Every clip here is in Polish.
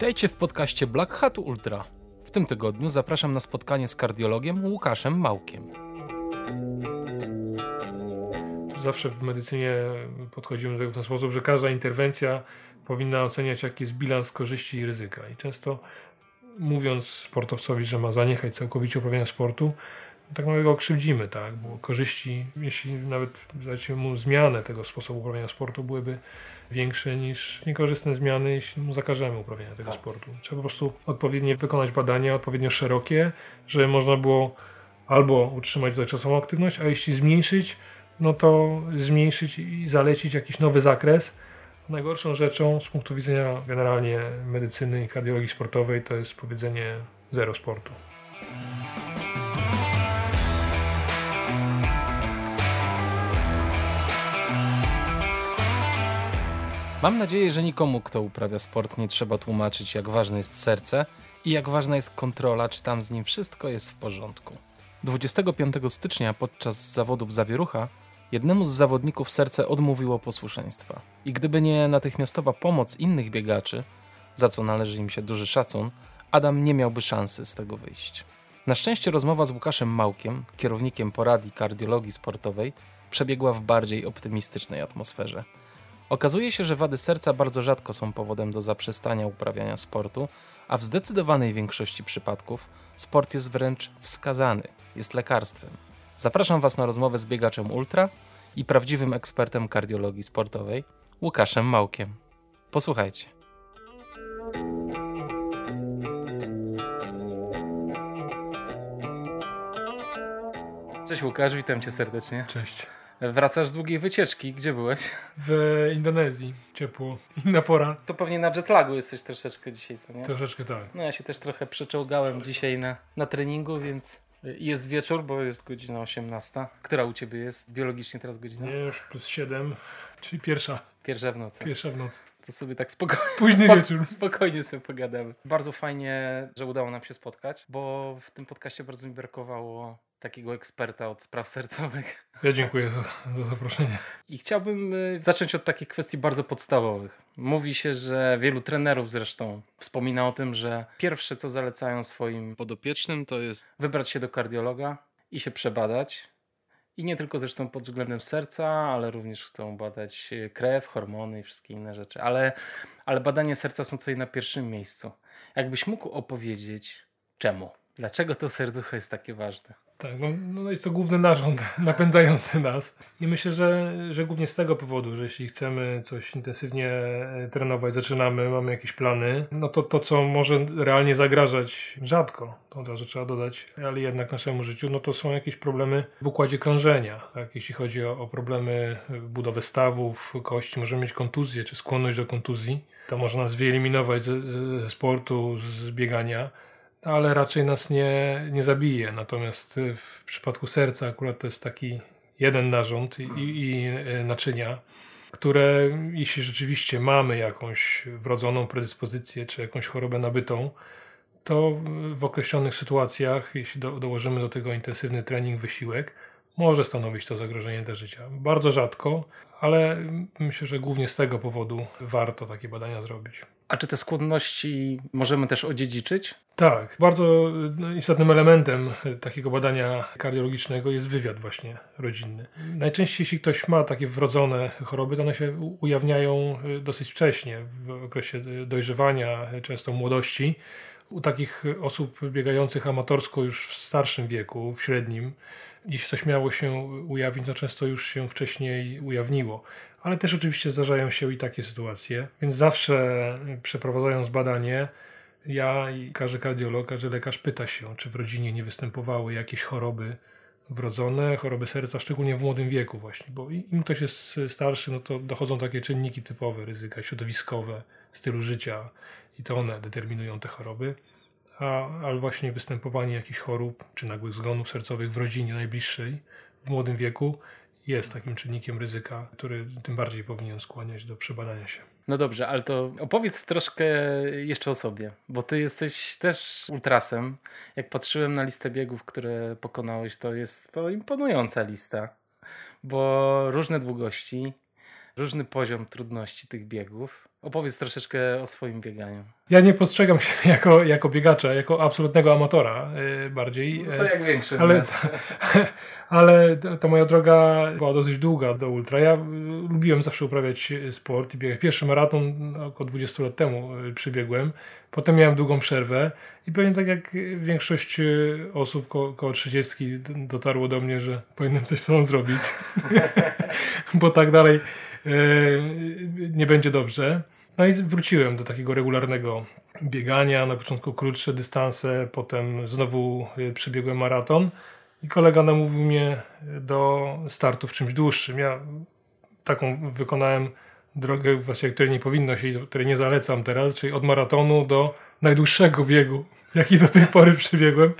Witajcie w podcaście Black Hat Ultra. W tym tygodniu zapraszam na spotkanie z kardiologiem Łukaszem Małkiem. Zawsze w medycynie podchodzimy do tego w ten sposób, że każda interwencja powinna oceniać, jaki jest bilans korzyści i ryzyka. I często mówiąc sportowcowi, że ma zaniechać całkowicie uprawiania sportu, tak naprawdę go krzywdzimy, tak? Bo korzyści, jeśli nawet zaliczymy mu zmianę tego sposobu uprawiania sportu, byłyby większe niż niekorzystne zmiany, jeśli mu zakażemy uprawiania tego tak. sportu. Trzeba po prostu odpowiednio wykonać badania, odpowiednio szerokie, żeby można było albo utrzymać dotychczasową aktywność, a jeśli zmniejszyć, no to zmniejszyć i zalecić jakiś nowy zakres. Najgorszą rzeczą z punktu widzenia generalnie medycyny i kardiologii sportowej to jest powiedzenie zero sportu. Mam nadzieję, że nikomu, kto uprawia sport, nie trzeba tłumaczyć, jak ważne jest serce i jak ważna jest kontrola, czy tam z nim wszystko jest w porządku. 25 stycznia podczas zawodów Zawierucha jednemu z zawodników serce odmówiło posłuszeństwa. I gdyby nie natychmiastowa pomoc innych biegaczy, za co należy im się duży szacun, Adam nie miałby szansy z tego wyjść. Na szczęście rozmowa z Łukaszem Małkiem, kierownikiem poradni kardiologii sportowej, przebiegła w bardziej optymistycznej atmosferze. Okazuje się, że wady serca bardzo rzadko są powodem do zaprzestania uprawiania sportu, a w zdecydowanej większości przypadków sport jest wręcz wskazany, jest lekarstwem. Zapraszam Was na rozmowę z biegaczem ultra i prawdziwym ekspertem kardiologii sportowej, Łukaszem Małkiem. Posłuchajcie. Cześć Łukasz, witam cię serdecznie. Cześć. Wracasz z długiej wycieczki. Gdzie byłeś? W Indonezji. Ciepło. Inna pora. To pewnie na jetlagu jesteś troszeczkę dzisiaj, co nie? Troszeczkę tak. No ja się też trochę przeczołgałem dzisiaj na, na treningu, więc jest wieczór, bo jest godzina 18. Która u Ciebie jest biologicznie teraz godzina? Nie, już plus 7, czyli pierwsza. Pierwsza w nocy. Pierwsza w nocy. To sobie tak spokojnie. Późny wieczór. Spokojnie sobie pogadamy. Bardzo fajnie, że udało nam się spotkać, bo w tym podcaście bardzo mi brakowało takiego eksperta od spraw sercowych. Ja dziękuję za, za, zaproszenie. I chciałbym y, zacząć od takich kwestii bardzo podstawowych. Mówi się, że wielu trenerów zresztą wspomina o tym, że pierwsze co zalecają swoim podopiecznym to jest wybrać się do kardiologa i się przebadać. I nie tylko zresztą pod względem serca, ale również chcą badać y, krew, hormony i wszystkie inne rzeczy. Ale, ale badania serca są tutaj na pierwszym miejscu. Jakbyś mógł opowiedzieć czemu? Dlaczego to serducho jest takie ważne? Tak, no, no jest to główny narząd napędzający nas. I myślę, że, że głównie z tego powodu, że jeśli chcemy coś intensywnie e, trenować, zaczynamy, mamy jakieś plany, no to to, co może realnie zagrażać rzadko, to od razu trzeba dodać, ale jednak naszemu życiu, no to są jakieś problemy w układzie krążenia. Tak? Jeśli chodzi o, o problemy budowy stawów, kości, możemy mieć kontuzję czy skłonność do kontuzji. To można nas wyeliminować ze, ze sportu, z biegania ale raczej nas nie, nie zabije. Natomiast w przypadku serca akurat to jest taki jeden narząd i, i e, naczynia, które jeśli rzeczywiście mamy jakąś wrodzoną predyspozycję czy jakąś chorobę nabytą, to w określonych sytuacjach, jeśli do, dołożymy do tego intensywny trening, wysiłek, może stanowić to zagrożenie dla życia. Bardzo rzadko, ale myślę, że głównie z tego powodu warto takie badania zrobić. A czy te skłonności możemy też odziedziczyć? Tak, bardzo no, istotnym elementem takiego badania kardiologicznego jest wywiad właśnie rodzinny. Najczęściej jeśli ktoś ma takie wrodzone choroby, to one się ujawniają y, dosyć wcześnie, w okresie dojrzewania, często młodości. U takich osób biegających amatorsko już w starszym wieku, w średnim, jeśli coś miało się ujawnić, to często już się wcześniej ujawniło. Ale też oczywiście zdarzają się i takie sytuacje, więc zawsze przeprowadzając badanie, ja i każdy kardiolog, każdy lekarz pyta się, czy w rodzinie nie występowały jakieś choroby wrodzone, choroby serca, szczególnie w młodym wieku właśnie, bo im ktoś jest starszy, no to dochodzą takie czynniki typowe, ryzyka środowiskowe, stylu życia i to one determinują te choroby. A, ale właśnie występowanie jakichś chorób czy nagłych zgonów sercowych w rodzinie najbliższej w młodym wieku jest takim czynnikiem ryzyka, który tym bardziej powinien skłaniać do przebadania się. No dobrze, ale to opowiedz troszkę jeszcze o sobie, bo ty jesteś też ultrasem. Jak patrzyłem na listę biegów, które pokonałeś, to jest to imponująca lista, bo różne długości, różny poziom trudności tych biegów. Opowiedz troszeczkę o swoim bieganiu. Ja nie postrzegam się jako, jako biegacza, jako absolutnego amatora yy, bardziej. No to jak większość ale, ta, ale ta moja droga była dosyć długa do ultra. Ja lubiłem zawsze uprawiać sport i biegać. Pierwszy maraton około 20 lat temu przybiegłem. Potem miałem długą przerwę i pewnie tak jak większość osób ko koło 30 dotarło do mnie, że powinienem coś sobą zrobić, bo tak dalej nie będzie dobrze. No i wróciłem do takiego regularnego biegania, na początku krótsze dystanse, potem znowu przebiegłem maraton i kolega namówił mnie do startu w czymś dłuższym. Ja taką wykonałem drogę, właśnie, której nie powinno się, której nie zalecam teraz, czyli od maratonu do najdłuższego biegu, jaki do tej pory przebiegłem,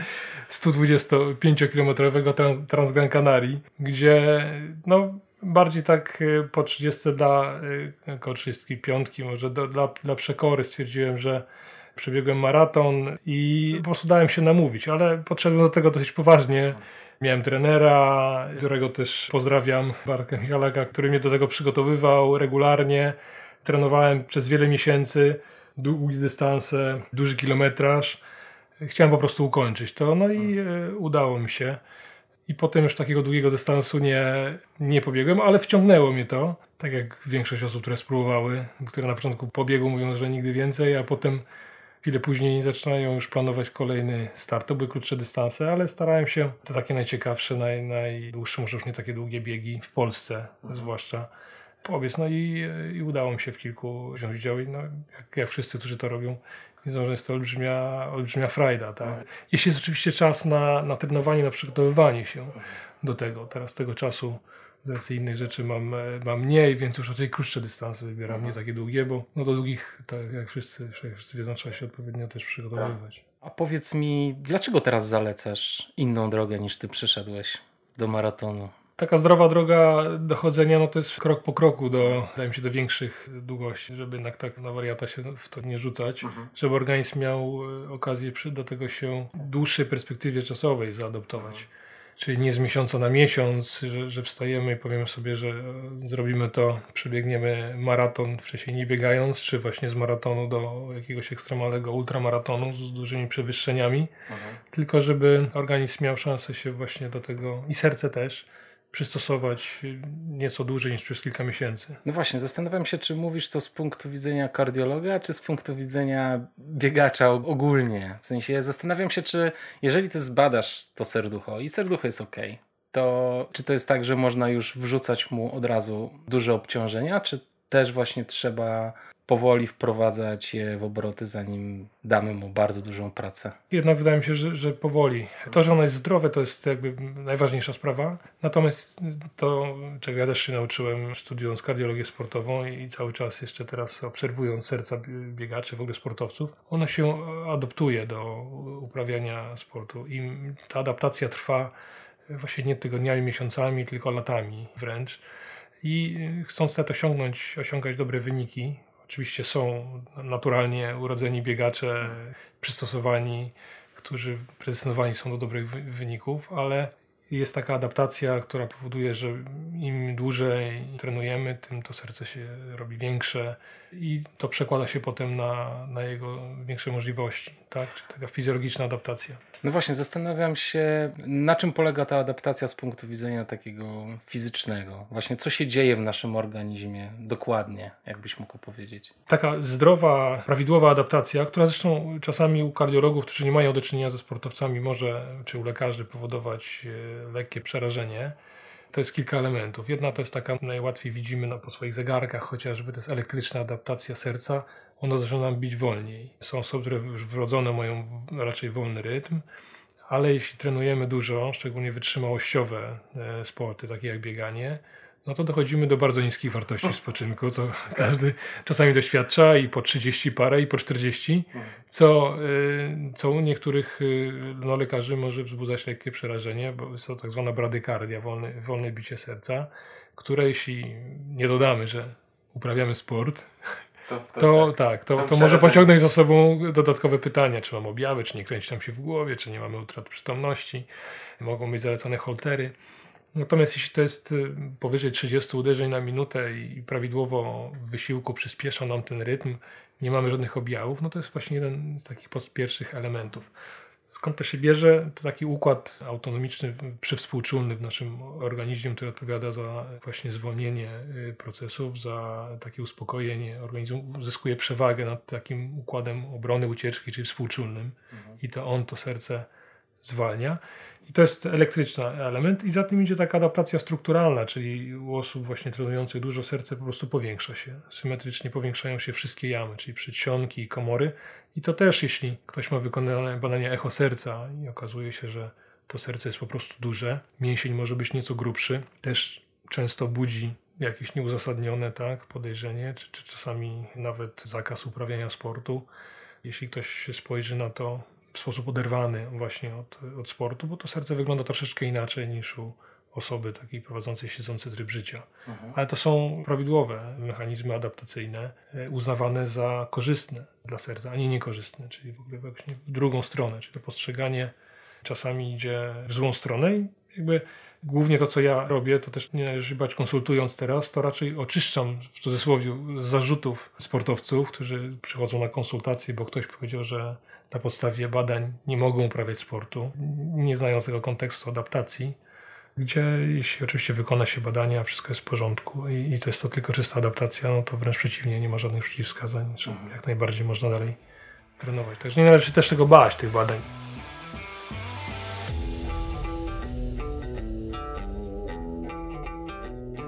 125-kilometrowego Trans, Transgran Canarii, gdzie no, bardziej tak y, po 30 dla y, około 35 może do, dla, dla przekory stwierdziłem, że przebiegłem maraton i po prostu dałem się namówić, ale podszedłem do tego dosyć poważnie. Miałem trenera, którego też pozdrawiam, Bartka Michalaka, który mnie do tego przygotowywał regularnie. Trenowałem przez wiele miesięcy, długie dystanse, duży kilometraż. Chciałem po prostu ukończyć to, no i e, udało mi się. I potem już takiego długiego dystansu nie, nie pobiegłem, ale wciągnęło mnie to. Tak jak większość osób, które spróbowały, które na początku pobiegł mówią, że nigdy więcej, a potem chwilę później zaczynają już planować kolejny start. To były krótsze dystanse, ale starałem się te takie najciekawsze, naj, najdłuższe, może już nie takie długie biegi w Polsce mhm. zwłaszcza pobiec. No i, i udało mi się w kilku wziąć udział. I no, jak, jak wszyscy, którzy to robią, widzą, że jest to olbrzymia, olbrzymia frajda. Tak? Mhm. Jeśli jest oczywiście czas na, na trenowanie, na przygotowywanie się mhm. do tego. Teraz tego czasu z racji innych rzeczy mam, mam mniej, więc już raczej krótsze dystanse wybieram, mhm. nie takie długie, bo no do długich, tak jak wszyscy, wszyscy wiedzą, trzeba się odpowiednio też przygotowywać. Tak. A powiedz mi, dlaczego teraz zalecasz inną drogę niż ty przyszedłeś do maratonu? Taka zdrowa droga dochodzenia, no to jest krok po kroku do, wydaje mi się, do większych długości, żeby jednak tak na wariata się w to nie rzucać, mhm. żeby organizm miał e, okazję przy, do tego się w dłuższej perspektywie czasowej zaadoptować. Mhm czyli nie z miesiąca na miesiąc, że, że wstajemy i powiemy sobie, że e, zrobimy to, przebiegniemy maraton wcześniej nie biegając, czy właśnie z maratonu do jakiegoś ekstremalnego ultramaratonu z dużymi przewyższeniami, mhm. tylko żeby organizm miał szansę się właśnie do tego i serce też przystosować nieco dłużej niż przez kilka miesięcy. No właśnie, zastanawiam się, czy mówisz to z punktu widzenia kardiologa, czy z punktu widzenia biegacza ogólnie. W sensie zastanawiam się, czy jeżeli ty zbadasz to serducho i serducho jest ok, to czy to jest tak, że można już wrzucać mu od razu duże obciążenia, czy też właśnie trzeba powoli wprowadzać je w obroty, zanim damy mu bardzo dużą pracę. Jednak wydaje mi się, że, że powoli. To, że ono jest zdrowe, to jest jakby najważniejsza sprawa. Natomiast to, czego ja też się nauczyłem studiując kardiologię sportową i cały czas jeszcze teraz obserwując serca biegaczy, w ogóle sportowców, ono się adoptuje do uprawiania sportu. I ta adaptacja trwa właśnie nie tygodniami, miesiącami, tylko latami wręcz. I chcąc to osiągnąć, osiągać dobre wyniki, Oczywiście są naturalnie urodzeni biegacze, przystosowani, którzy predestynowani są do dobrych wyników, ale jest taka adaptacja, która powoduje, że im dłużej trenujemy, tym to serce się robi większe i to przekłada się potem na, na jego większe możliwości. Tak? Czyli taka fizjologiczna adaptacja. No właśnie, zastanawiam się, na czym polega ta adaptacja z punktu widzenia takiego fizycznego. Właśnie, co się dzieje w naszym organizmie dokładnie, jakbyś mógł powiedzieć. Taka zdrowa, prawidłowa adaptacja, która zresztą czasami u kardiologów, którzy nie mają do czynienia ze sportowcami, może, czy u lekarzy powodować e, lekkie przerażenie. To jest kilka elementów. Jedna to jest taka, najłatwiej widzimy no, po swoich zegarkach, chociażby to jest elektryczna adaptacja serca. Ono zaczyna nam bić wolniej. Są osoby, które już wrodzone mają raczej wolny rytm, ale jeśli trenujemy dużo, szczególnie wytrzymałościowe e, sporty, takie jak bieganie, no to dochodzimy do bardzo niskich wartości spoczynku, co każdy czasami doświadcza i po 30 parę, i po 40, co, y, co u niektórych y, no, lekarzy może wzbudzać lekkie przerażenie, bo jest to tak zwana bradykardia, wolne, wolne bicie serca, które jeśli nie dodamy, że uprawiamy sport, to, to, to, tak, to, to może pociągnąć za sobą dodatkowe pytania, czy mam objawy, czy nie kręci nam się w głowie, czy nie mamy utrat przytomności, mogą być zalecane holtery. Natomiast jeśli to jest y, powyżej 30 uderzeń na minutę i prawidłowo wysiłku przyspiesza nam ten rytm, nie mamy żadnych objawów, no to jest właśnie jeden z takich pierwszych elementów. Skąd to się bierze? To taki układ autonomiczny, przywspółczulny w naszym organizmie, który odpowiada za właśnie zwolnienie y, procesów, za takie uspokojenie. Organizm uzyskuje przewagę nad takim układem obrony, ucieczki, czyli współczulnym. Mhm. I to on to serce zwalnia. I to jest elektryczny element i za tym idzie taka adaptacja strukturalna, czyli u osób właśnie trenujących dużo serce po prostu powiększa się. Symetrycznie powiększają się wszystkie jamy, czyli przedsionki i komory. I to też, jeśli ktoś ma wykonane badania echo serca i okazuje się, że to serce jest po prostu duże, mięsień może być nieco grubszy, też często budzi jakieś nieuzasadnione tak, podejrzenie, czy, czy czasami nawet zakaz uprawiania sportu. Jeśli ktoś spojrzy na to w sposób oderwany właśnie od, od sportu, bo to serce wygląda troszeczkę inaczej niż u osoby takiej prowadzącej siedzący tryb życia. Mhm. Ale to są prawidłowe mechanizmy adaptacyjne, e, uznawane za korzystne dla serca, a nie niekorzystne, czyli w ogóle właśnie w drugą stronę, czyli to postrzeganie czasami idzie w złą stronę i jakby głównie to, co ja robię, to też nie należy bać konsultując teraz, to raczej oczyszczam w cudzysłowie zarzutów sportowców, którzy przychodzą na konsultacje, bo ktoś powiedział, że na podstawie badań nie mogą uprawiać sportu, nie znając tego kontekstu adaptacji, gdzie jeśli oczywiście wykona się badania, wszystko jest w porządku i, i to jest to tylko czysta adaptacja, no to wręcz przeciwnie, nie ma żadnych przeciwwskazań, że mhm. jak najbardziej można dalej trenować. Także nie należy też tego bać, tych badań.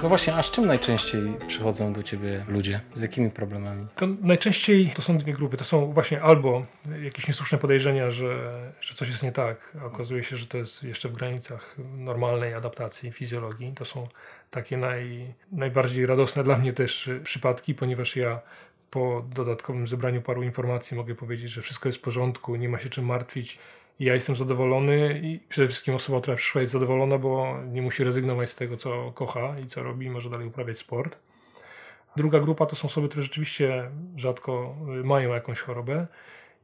No właśnie, a z czym najczęściej przychodzą do ciebie ludzie? Z jakimi problemami? To najczęściej to są dwie grupy. To są właśnie albo jakieś niesłuszne podejrzenia, że, że coś jest nie tak, a okazuje się, że to jest jeszcze w granicach normalnej adaptacji, fizjologii. To są takie naj, najbardziej radosne dla mnie też przypadki, ponieważ ja po dodatkowym zebraniu paru informacji mogę powiedzieć, że wszystko jest w porządku, nie ma się czym martwić ja jestem zadowolony i przede wszystkim osoba, która przyszła jest zadowolona, bo nie musi rezygnować z tego, co kocha i co robi, może dalej uprawiać sport. Druga grupa to są osoby, które rzeczywiście rzadko y, mają jakąś chorobę.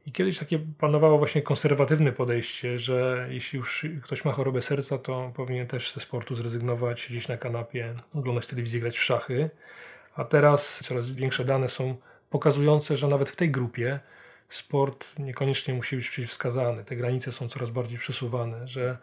I kiedyś takie panowało właśnie konserwatywne podejście, że jeśli już ktoś ma chorobę serca, to powinien też ze sportu zrezygnować, siedzieć na kanapie, oglądać telewizję, grać w szachy. A teraz coraz większe dane są pokazujące, że nawet w tej grupie sport niekoniecznie musi być przeciwwskazany. Te granice są coraz bardziej przesuwane, że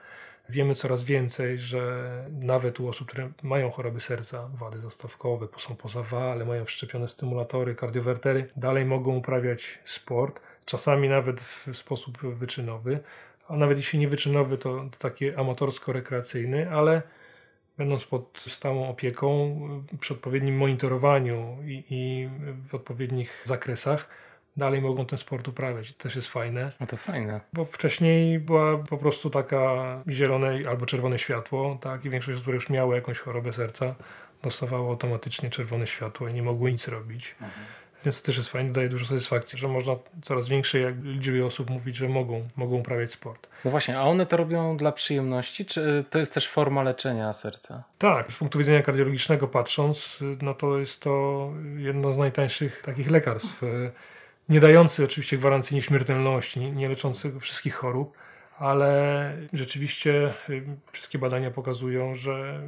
wiemy coraz więcej, że nawet u osób, które mają choroby serca, wady zastawkowe, są poza ale mają wszczepione stymulatory, kardiowertery, dalej mogą uprawiać sport, czasami nawet w sposób wyczynowy, a nawet jeśli nie wyczynowy, to taki amatorsko-rekreacyjny, ale będąc pod stałą opieką, przy odpowiednim monitorowaniu i, i w odpowiednich zakresach, dalej mogą ten sport uprawiać. To też jest fajne. A to fajne. Bo wcześniej była po prostu taka zielone albo czerwone światło, tak? I większość osób, które już miały jakąś chorobę serca, dostawało automatycznie czerwone światło i nie mogły nic robić. Mhm. Więc to też jest fajne, daje dużo satysfakcji, że można coraz większej liczbie osób mówić, że mogą, mogą uprawiać sport. No właśnie, a one to robią dla przyjemności, czy to jest też forma leczenia serca? Tak, z punktu widzenia kardiologicznego patrząc, no to jest to jedno z najtańszych takich lekarstw nie dający oczywiście gwarancji nieśmiertelności, nie, nie leczący wszystkich chorób, ale rzeczywiście wszystkie badania pokazują, że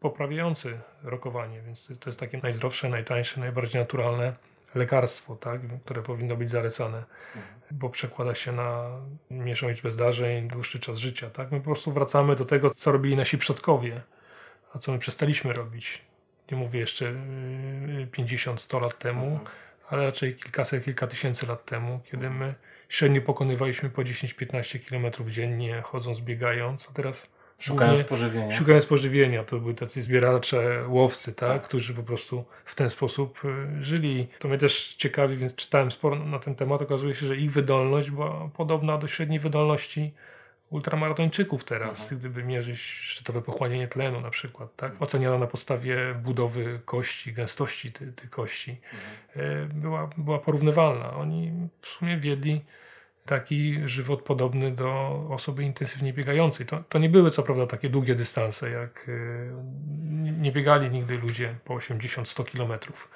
poprawiający rokowanie, więc to jest takie najzdrowsze, najtańsze, najbardziej naturalne lekarstwo, tak, które powinno być zalecane, mhm. bo przekłada się na mniejszą liczbę zdarzeń, dłuższy czas życia. Tak? My po prostu wracamy do tego, co robili nasi przodkowie, a co my przestaliśmy robić. Nie mówię jeszcze 50-100 y, lat temu, mhm ale raczej kilkaset, kilka tysięcy lat temu, kiedy my średnio pokonywaliśmy po 10-15 km dziennie, chodząc, biegając, a teraz Szukając pożywienia. Szukając pożywienia. To byli tacy zbieracze, łowcy, tak? tak? którzy po prostu w ten sposób y, żyli. To mnie też ciekawi, więc czytałem sporo na ten temat. Okazuje się, że ich wydolność była podobna do średniej wydolności ultramaratończyków teraz, mhm. gdyby mierzyć szczytowe pochłanianie tlenu na przykład, tak? Oceniana na podstawie budowy kości, gęstości tych ty kości, mhm. E, była, była porównywalna. Oni w sumie wiedli taki żywot podobny do osoby intensywnie biegającej. To, to nie były co prawda takie długie dystanse, jak e, nie biegali nigdy ludzie po 80-100 kilometrów.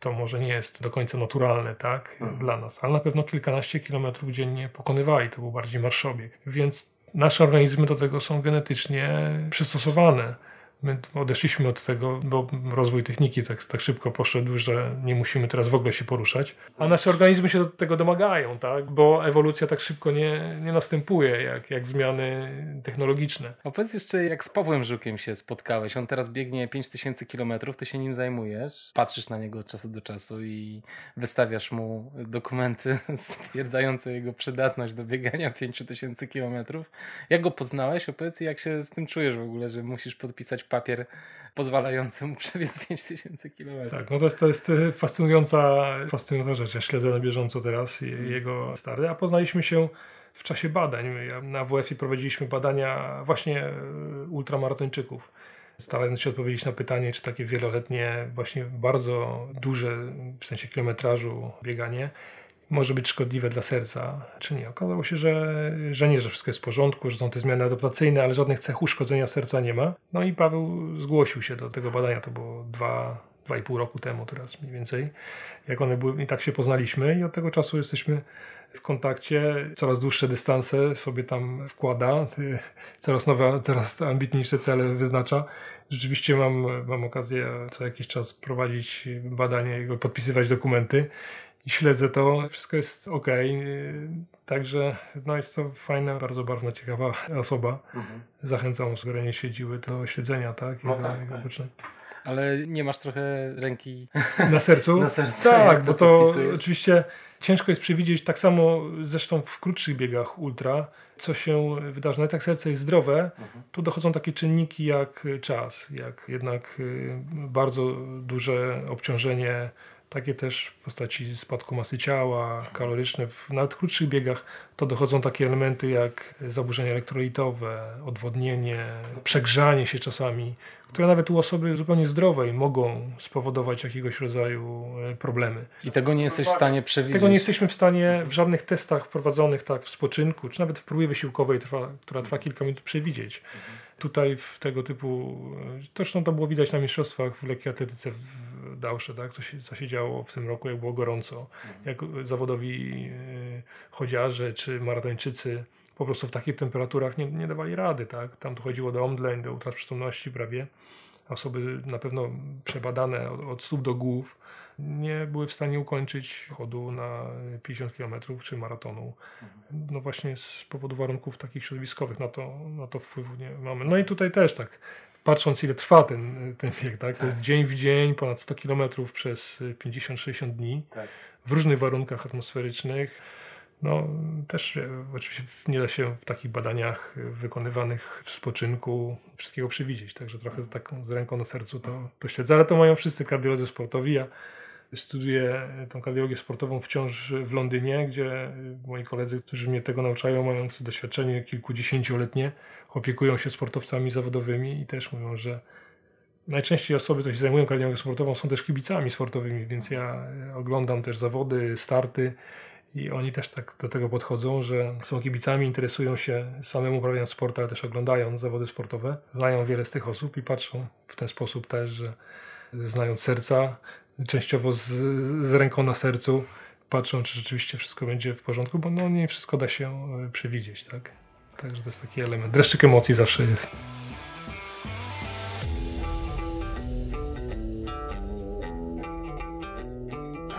To może nie jest do końca naturalne, tak, mhm. dla nas, ale na pewno kilkanaście kilometrów dziennie pokonywali. To był bardziej marszobieg. Więc nasze organizmy do tego są genetycznie przystosowane. My odeszliśmy od tego, bo rozwój techniki tak, tak szybko poszedł, że nie musimy teraz w ogóle się poruszać. A nasze organizmy się do tego domagają, tak? bo ewolucja tak szybko nie, nie następuje, jak, jak zmiany technologiczne. A powiedz jeszcze, jak z Pawłem Żukiem się spotkałeś? On teraz biegnie 5000 km, ty się nim zajmujesz, patrzysz na niego od czasu do czasu i wystawiasz mu dokumenty stwierdzające jego przydatność do biegania 5000 km. Jak go poznałeś? Opowiedz, jak się z tym czujesz w ogóle, że musisz podpisać papier pozwalający mu przebiec 5000 km. Tak, no to jest, to jest e, fascynująca, fascynująca rzecz. Ja śledzę na bieżąco teraz mhm. jego stary, a poznaliśmy się w czasie badań. Na WF-ie prowadziliśmy badania właśnie e, ultramaratończyków starając się odpowiedzieć na pytanie, czy takie wieloletnie, właśnie bardzo duże w sensie kilometrażu bieganie może być szkodliwe dla serca, czy nie. Okazało się, że, że nie, że wszystko jest w porządku, że są te zmiany adaptacyjne, ale żadnych cech uszkodzenia serca nie ma. No i Paweł zgłosił się do tego badania, to było dwa, dwa i pół roku temu teraz mniej więcej, jak one były, i tak się poznaliśmy i od tego czasu jesteśmy w kontakcie, coraz dłuższe dystanse sobie tam wkłada, coraz nowe, coraz ambitniejsze cele wyznacza. Rzeczywiście mam, mam okazję co jakiś czas prowadzić badanie, podpisywać dokumenty i śledzę to. Wszystko jest ok. Także no jest to fajna, bardzo barwna, ciekawa osoba. Mhm. Zachęcam które nie śledziły do śledzenia, tak? No, tak, tak. Ale nie masz trochę ręki na sercu? na sercu tak, bo to oczywiście ciężko jest przewidzieć, tak samo zresztą w krótszych biegach ultra, co się wydarzy. Nawet jak serce jest zdrowe, mhm. tu dochodzą takie czynniki jak czas, jak jednak y, bardzo duże obciążenie takie też w postaci spadku masy ciała, kaloryczne. W nawet krótszych biegach to dochodzą takie elementy jak zaburzenia elektrolitowe, odwodnienie, przegrzanie się czasami, które nawet u osoby zupełnie zdrowej mogą spowodować jakiegoś rodzaju e, problemy. I tego nie jesteś w stanie przewidzieć? Tego nie jesteśmy w stanie w żadnych testach prowadzonych tak w spoczynku, czy nawet w próbie wysiłkowej, trwa, która trwa kilka minut, przewidzieć. Tutaj w tego typu, e, zresztą to było widać na mistrzostwach w lekkiej atletyce Dausze, tak? co, się, co się działo w tym roku, jak było gorąco, mhm. jak zawodowi y, chodziarze czy maratończycy po prostu w takich temperaturach nie, nie dawali rady. Tak? Tam to chodziło do omdleń, do utrat przytomności prawie. Osoby na pewno przebadane od, od stóp do głów nie były w stanie ukończyć chodu na 50 km czy maratonu. Mhm. No właśnie z powodu warunków takich środowiskowych na to, na to wpływu nie mamy. No i tutaj też tak patrząc ile trwa ten, ten bieg, tak? to jest tak. dzień w dzień, ponad 100 km przez 50-60 dni tak. w różnych warunkach atmosferycznych. No, też e, oczywiście nie da się w takich badaniach wykonywanych w spoczynku wszystkiego przewidzieć, także trochę z, taką, z ręką na sercu to, to śledzę, ale to mają wszyscy kardiolodzy sportowi. Ja studiuję tą kardiologię sportową wciąż w Londynie, gdzie moi koledzy, którzy mnie tego nauczają, mający doświadczenie kilkudziesięcioletnie, opiekują się sportowcami zawodowymi i też mówią, że najczęściej osoby, które się zajmują kardiologią sportową, są też kibicami sportowymi, więc ja oglądam też zawody, starty i oni też tak do tego podchodzą, że są kibicami, interesują się samym uprawianiem sportu, ale też oglądają zawody sportowe, znają wiele z tych osób i patrzą w ten sposób też, że znając serca, częściowo z, z ręką na sercu, patrzą, czy rzeczywiście wszystko będzie w porządku, bo no nie wszystko da się e, przewidzieć, tak? Także to jest taki element. Dreszczyk emocji zawsze jest.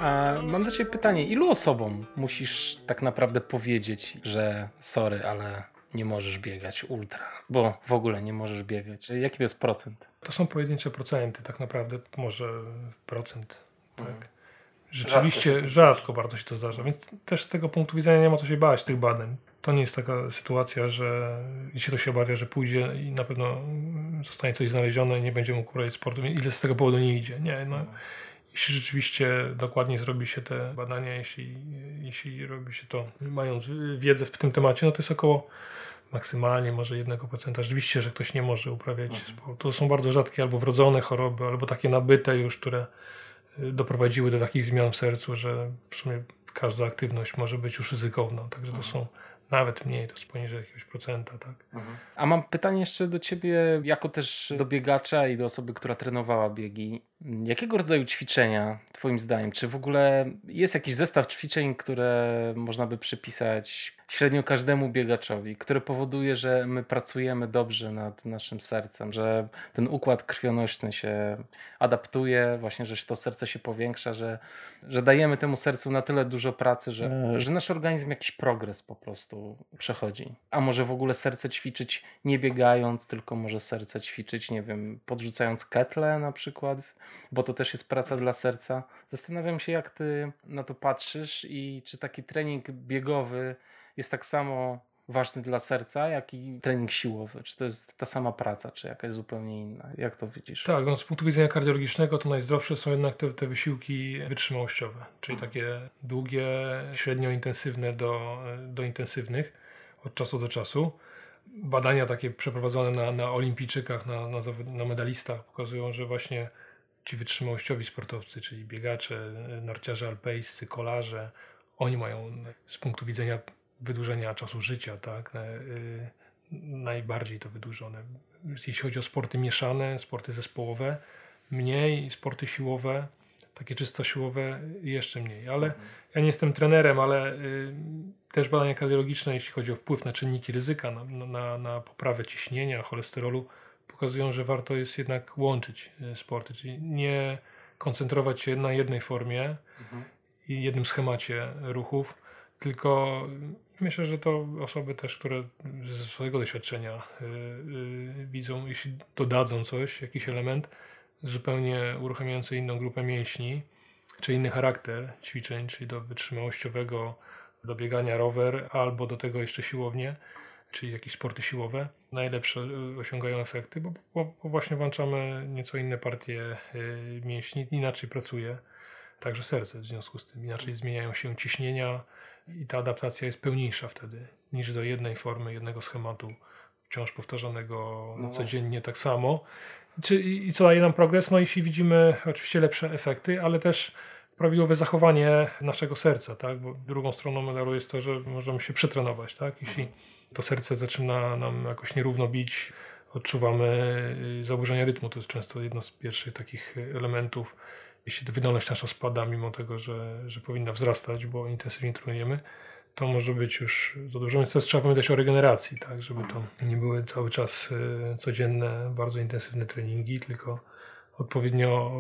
A mam do Ciebie pytanie, ilu osobom musisz tak naprawdę powiedzieć, że sorry, ale nie możesz biegać ultra, bo w ogóle nie możesz biegać. Jaki to jest procent? To są pojedyncze procenty, tak naprawdę może procent. Tak. Mhm. Rzeczywiście rzadko, rzadko, bardzo się to zdarza, więc też z tego punktu widzenia nie ma co się bać tych badań. To nie jest taka sytuacja, że jeśli to się obawia, że pójdzie i na pewno zostanie coś znalezione i nie będzie mógł uprawiać sportu, ile z tego powodu nie idzie. Nie, no. Jeśli rzeczywiście dokładnie zrobi się te badania, jeśli, jeśli robi się to mając wiedzę w tym temacie, no to jest około maksymalnie może 1%. Rzeczywiście, że ktoś nie może uprawiać mhm. sportu. To są bardzo rzadkie albo wrodzone choroby, albo takie nabyte już, które y, doprowadziły do takich zmian w sercu, że w sumie każda aktywność może być już ryzykowna. Także to mhm. są nawet mniej, to jest poniżej jakiegoś procenta. Tak. Mhm. A mam pytanie jeszcze do ciebie, jako też do biegacza i do osoby, która trenowała biegi. Jakiego rodzaju ćwiczenia, Twoim zdaniem? Czy w ogóle jest jakiś zestaw ćwiczeń, które można by przypisać średnio każdemu biegaczowi, który powoduje, że my pracujemy dobrze nad naszym sercem, że ten układ krwionośny się adaptuje, właśnie, że to serce się powiększa, że, że dajemy temu sercu na tyle dużo pracy, że, że nasz organizm jakiś progres po prostu przechodzi. A może w ogóle serce ćwiczyć nie biegając, tylko może serce ćwiczyć, nie wiem, podrzucając ketle na przykład, bo to też jest praca dla serca. Zastanawiam się, jak ty na to patrzysz i czy taki trening biegowy jest tak samo ważny dla serca, jak i trening siłowy? Czy to jest ta sama praca, czy jakaś zupełnie inna? Jak to widzisz? Tak, no z punktu widzenia kardiologicznego to najzdrowsze są jednak te, te wysiłki wytrzymałościowe, czyli mhm. takie długie, średnio intensywne do, do intensywnych od czasu do czasu. Badania takie przeprowadzone na, na olimpijczykach, na, na, na medalistach pokazują, że właśnie ci wytrzymałościowi sportowcy, czyli biegacze, narciarze alpejscy, kolarze, oni mają z punktu widzenia wydłużenia czasu życia, tak? Y, najbardziej to wydłużone. Jeśli chodzi o sporty mieszane, sporty zespołowe, mniej, sporty siłowe, takie czysto siłowe jeszcze mniej. Ale mhm. ja nie jestem trenerem, ale y, też badania kardiologiczne, jeśli chodzi o wpływ na czynniki ryzyka, na, na, na poprawę ciśnienia, cholesterolu, pokazują, że warto jest jednak łączyć y, sporty, czyli nie koncentrować się na jednej formie mhm. i jednym schemacie ruchów, tylko Myślę, że to osoby też, które ze swojego doświadczenia yy, widzą, jeśli dodadzą coś, jakiś element zupełnie uruchamiający inną grupę mięśni, czy inny charakter ćwiczeń, czyli do wytrzymałościowego, do biegania rower, albo do tego jeszcze siłownie, czyli jakieś sporty siłowe, najlepsze y, osiągają efekty, bo, bo, bo właśnie włączamy nieco inne partie yy, mięśni, inaczej pracuje także serce w związku z tym, inaczej zmieniają się ciśnienia, i ta adaptacja jest pełniejsza wtedy niż do jednej formy, jednego schematu, wciąż powtarzanego no codziennie tak samo. Czy, I co daje nam progres? No jeśli widzimy oczywiście lepsze efekty, ale też prawidłowe zachowanie naszego serca, tak? Bo drugą stroną medalu jest to, że możemy się przetrenować, tak? Jeśli to serce zaczyna nam jakoś nierówno bić, odczuwamy y, zaburzenia rytmu, to jest często jedno z pierwszych takich elementów. Jeśli wydolność nasza spada, mimo tego, że, że powinna wzrastać, bo intensywnie trenujemy, to może być już za dużo. Więc teraz trzeba pamiętać o regeneracji, tak, żeby to nie były cały czas e, codzienne, bardzo intensywne treningi, tylko odpowiednio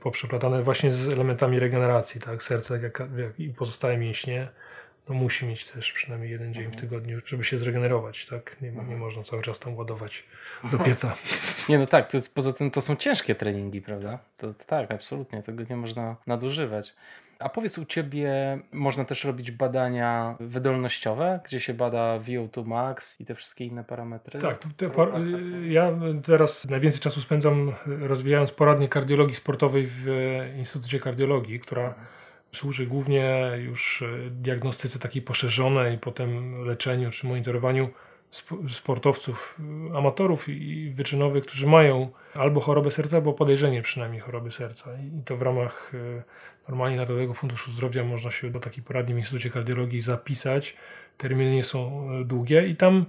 poprzeplatane właśnie z elementami regeneracji, tak, serce jak, jak i pozostałe mięśnie no musi mieć też przynajmniej jeden dzień w mhm. tygodniu, żeby się zregenerować, tak? Nie, nie mhm. można cały czas tam ładować do pieca. Nie, no tak, to jest, poza tym to są ciężkie treningi, prawda? To, to tak, absolutnie, tego nie można nadużywać. A powiedz, u Ciebie można też robić badania wydolnościowe, gdzie się bada VO2 max i te wszystkie inne parametry? Tak, te par ja teraz najwięcej czasu spędzam rozwijając poradnię kardiologii sportowej w Instytucie Kardiologii, która mhm służy głównie już e, diagnostyce takiej poszerzonej, potem leczeniu czy monitorowaniu sportowców, e, amatorów i wyczynowych, którzy mają albo chorobę serca, albo podejrzenie przynajmniej choroby serca. I to w ramach e, normalnie Narodowego Funduszu Zdrowia można się do takiej poradni w Instytucie Kardiologii zapisać. Terminy nie są długie i tam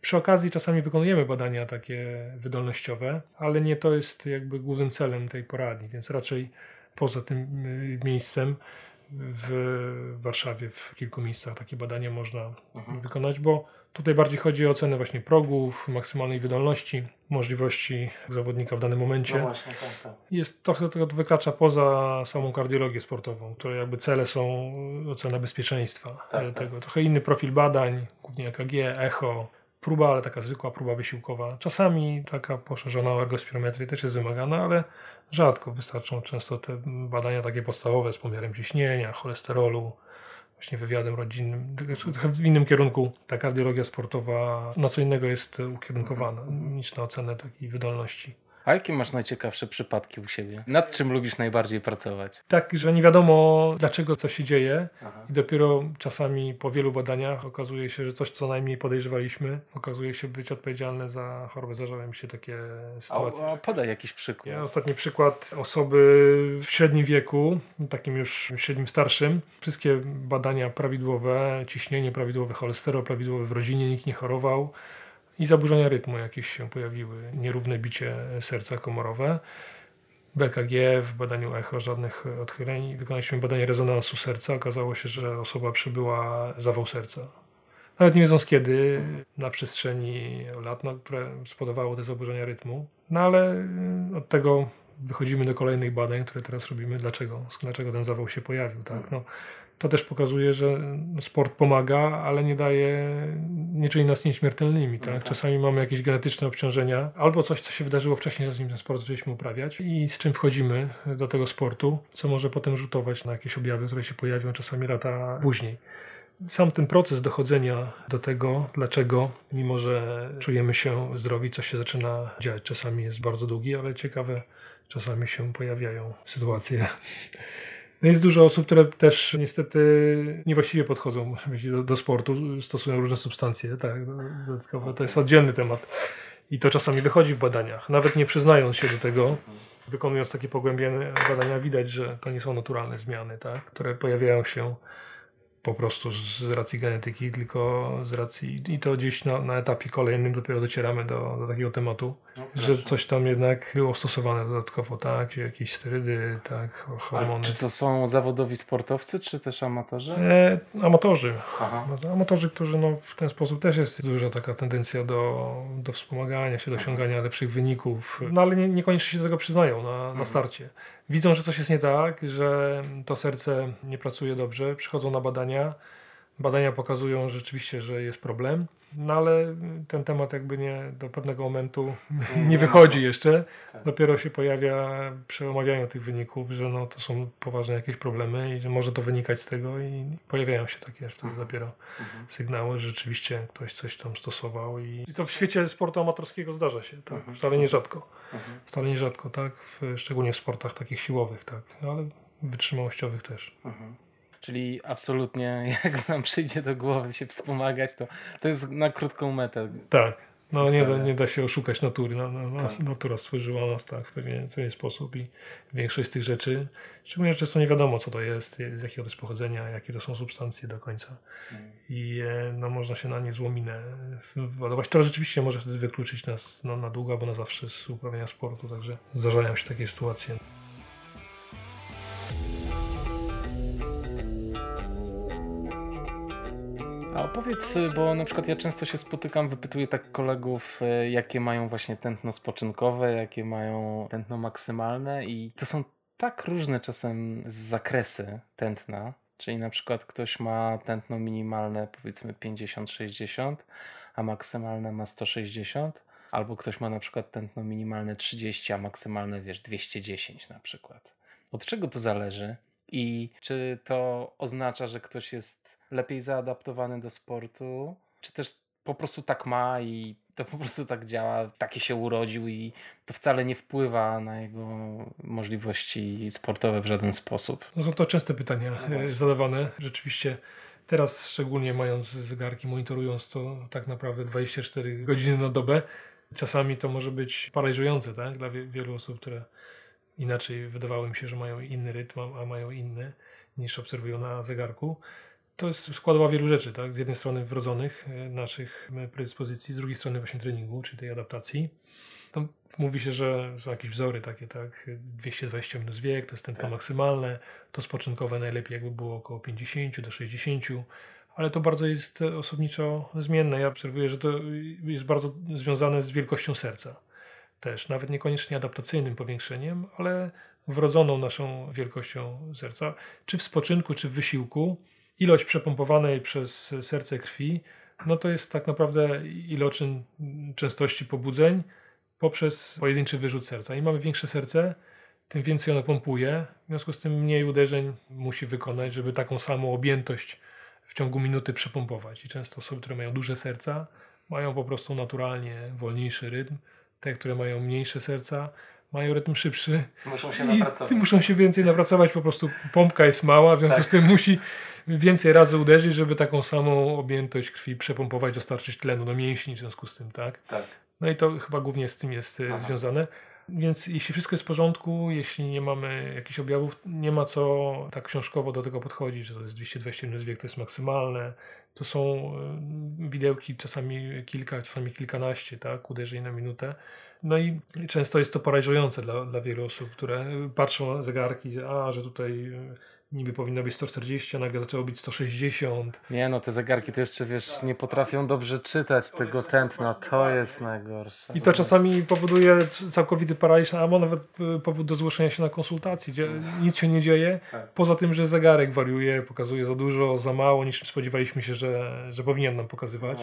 przy okazji czasami wykonujemy badania takie wydolnościowe, ale nie to jest jakby głównym celem tej poradni, więc raczej poza tym miejscem w Warszawie w kilku miejscach takie badania można mhm. wykonać, bo tutaj bardziej chodzi o ocenę właśnie progów, maksymalnej wydolności, możliwości zawodnika w danym momencie. No właśnie, tak, tak. Jest trochę to wykracza poza samą kardiologię sportową, to jakby cele są ocena bezpieczeństwa tak, tak. tego. Trochę inny profil badań, głównie EKG, echo, próba, ale taka zwykła próba wysiłkowa. Czasami taka poszerzona o ergospirometrię też jest wymagana, ale rzadko. Wystarczą często te badania takie podstawowe z pomiarem ciśnienia, cholesterolu, właśnie wywiadem rodzinnym. Trochę w innym kierunku ta kardiologia sportowa na co innego jest ukierunkowana niż na ocenę takiej wydolności. A jakie masz najciekawsze przypadki u siebie? Nad czym lubisz najbardziej pracować? Tak, że nie wiadomo dlaczego coś się dzieje Aha. i dopiero czasami po wielu badaniach okazuje się, że coś co najmniej podejrzewaliśmy okazuje się być odpowiedzialne za chorobę. Zdarzają mi się takie sytuacje. A, a podaj jakiś przykład. Ja, ostatni przykład osoby w średnim wieku, takim już średnim starszym. Wszystkie badania prawidłowe, ciśnienie prawidłowe, cholesterol prawidłowy w rodzinie, nikt nie chorował i zaburzenia rytmu jakieś się pojawiły, nierówne bicie serca komorowe. BKG, w badaniu echo żadnych odchyleń. Wykonaliśmy badanie rezonansu serca. Okazało się, że osoba przebyła zawał serca. Nawet nie wiedząc kiedy, na przestrzeni lat, no, które spowodowało te zaburzenia rytmu. No ale y, od tego wychodzimy do kolejnych badań, które teraz robimy. Dlaczego? Dlaczego ten zawał się pojawił? Tak? No, to też pokazuje, że sport pomaga, ale nie daje, nie czyni nas nieśmiertelnymi. Tak? No tak. Czasami mamy jakieś genetyczne obciążenia, albo coś, co się wydarzyło wcześniej, zanim ten sport zaczęliśmy uprawiać i z czym wchodzimy do tego sportu, co może potem rzutować na jakieś objawy, które się pojawią czasami lata później. Sam ten proces dochodzenia do tego, dlaczego, mimo że czujemy się zdrowi, coś się zaczyna dziać, czasami jest bardzo długi, ale ciekawe, czasami się pojawiają sytuacje no jest dużo osób, które też niestety niewłaściwie podchodzą do, do sportu, stosują różne substancje. Tak, dodatkowo to jest oddzielny temat. I to czasami wychodzi w badaniach. Nawet nie przyznając się do tego, wykonując takie pogłębione badania, widać, że to nie są naturalne zmiany, tak, które pojawiają się po prostu z racji genetyki, tylko z racji i to gdzieś na, na etapie kolejnym dopiero docieramy do, do takiego tematu, no, że coś tam jednak było stosowane dodatkowo, tak, jakieś sterydy, tak, hormony. A czy to są zawodowi sportowcy, czy też amatorzy? E, amatorzy. Aha. No, amatorzy, którzy no, w ten sposób też jest duża taka tendencja do, do wspomagania się, do osiągania lepszych wyników, no ale nie, niekoniecznie się tego przyznają na, na mhm. starcie widzą, że coś jest nie tak, że to serce nie pracuje dobrze, przychodzą na badania. Badania pokazują rzeczywiście, że jest problem, no ale ten temat jakby nie do pewnego momentu nie wychodzi jeszcze. Tak. Dopiero się pojawia przy omawianiu tych wyników, że no, to są poważne jakieś problemy i że może to wynikać z tego i pojawiają się takie wtedy mhm. dopiero mhm. sygnały, że rzeczywiście ktoś coś tam stosował i, i to w świecie sportu amatorskiego zdarza się, tak? Mhm. wcale nierzadko. Mhm. Wcale nierzadko, tak? W, szczególnie w sportach takich siłowych, tak? Ale wytrzymałościowych też. Mhm. Czyli absolutnie, jak nam przyjdzie do głowy się wspomagać, to, to jest na krótką metę. Tak. No nie da, nie da się oszukać natury. No, no, no, tak. Natura stworzyła nas tak w pewien, w pewien sposób i większość z tych rzeczy, szczególnie że często nie wiadomo co to jest, z jakiego to jest pochodzenia, jakie to są substancje do końca. Mm. I e, no, można się na nie złominę ładować. To rzeczywiście może wtedy wykluczyć nas no, na długo albo na zawsze z uprawiania sportu, także zdarzają się takie sytuacje. A opowiedz, bo na przykład ja często się spotykam, wypytuję tak kolegów, e, jakie mają właśnie tętno spoczynkowe, jakie mają tętno maksymalne i to są tak różne czasem zakresy tętna, czyli na przykład ktoś ma tętno minimalne powiedzmy 50-60, a maksymalne ma 160, albo ktoś ma na przykład tętno minimalne 30, a maksymalne wiesz 210 na przykład. Od czego to zależy? I czy to oznacza, że ktoś jest lepiej zaadaptowany do sportu, czy też po prostu tak ma i to po prostu tak działa, taki się urodził i to wcale nie wpływa na jego możliwości sportowe w żaden sposób. No są to częste pytania no zadawane. Rzeczywiście teraz szczególnie mając zegarki, monitorując to tak naprawdę 24 godziny na dobę, czasami to może być paraliżujące tak? dla wielu osób, które inaczej wydawało im się, że mają inny rytm, a mają inny niż obserwują na zegarku to jest składowa wielu rzeczy, tak? Z jednej strony wrodzonych e, naszych e, predyspozycji, z drugiej strony właśnie treningu, czyli tej adaptacji. To mówi się, że są jakieś wzory takie, tak? 220 minus wiek, to jest tempo tak. maksymalne, to spoczynkowe najlepiej jakby było około 50 do 60, ale to bardzo jest osobniczo zmienne. Ja obserwuję, że to jest bardzo związane z wielkością serca też, nawet niekoniecznie adaptacyjnym powiększeniem, ale wrodzoną naszą wielkością serca, czy w spoczynku, czy w wysiłku ilość przepompowanej przez serce krwi, no to jest tak naprawdę iloczyn częstości pobudzeń poprzez pojedynczy wyrzut serca. Im mamy większe serce, tym więcej ono pompuje, w związku z tym mniej uderzeń musi wykonać, żeby taką samą objętość w ciągu minuty przepompować. I często osoby, które mają duże serca, mają po prostu naturalnie wolniejszy rytm. Te, które mają mniejsze serca, mają rytm szybszy. Muszą się napracować. Muszą się więcej napracować, po prostu pompka jest mała, w związku tak. z tym musi więcej razy uderzyć, żeby taką samą objętość krwi przepompować, dostarczyć tlenu do mięśni w związku z tym, tak? Tak. No i to chyba głównie z tym jest e, Aha. związane. Więc jeśli wszystko jest w porządku, jeśli nie mamy jakichś objawów, nie ma co tak książkowo do tego podchodzić, że to jest 220 minut wiek, to jest maksymalne. To są y, widełki czasami kilka, czasami kilkanaście, tak, uderzeń na minutę. No i często jest to paraliżujące dla, dla wielu osób, które patrzą na zegarki, a że tutaj niby powinno być 140, a nagle zaczęło być 160. Nie no, te zegarki to jeszcze, wiesz, nie potrafią dobrze czytać tego tętna, to jest najgorsze. I to czasami powoduje całkowity paraliż, albo nawet y, powód do zgłoszenia się na konsultacji, gdzie nic się nie dzieje, tak. poza tym, że zegarek wariuje, pokazuje za dużo, za mało, niż spodziewaliśmy się, że, że powinien nam pokazywać.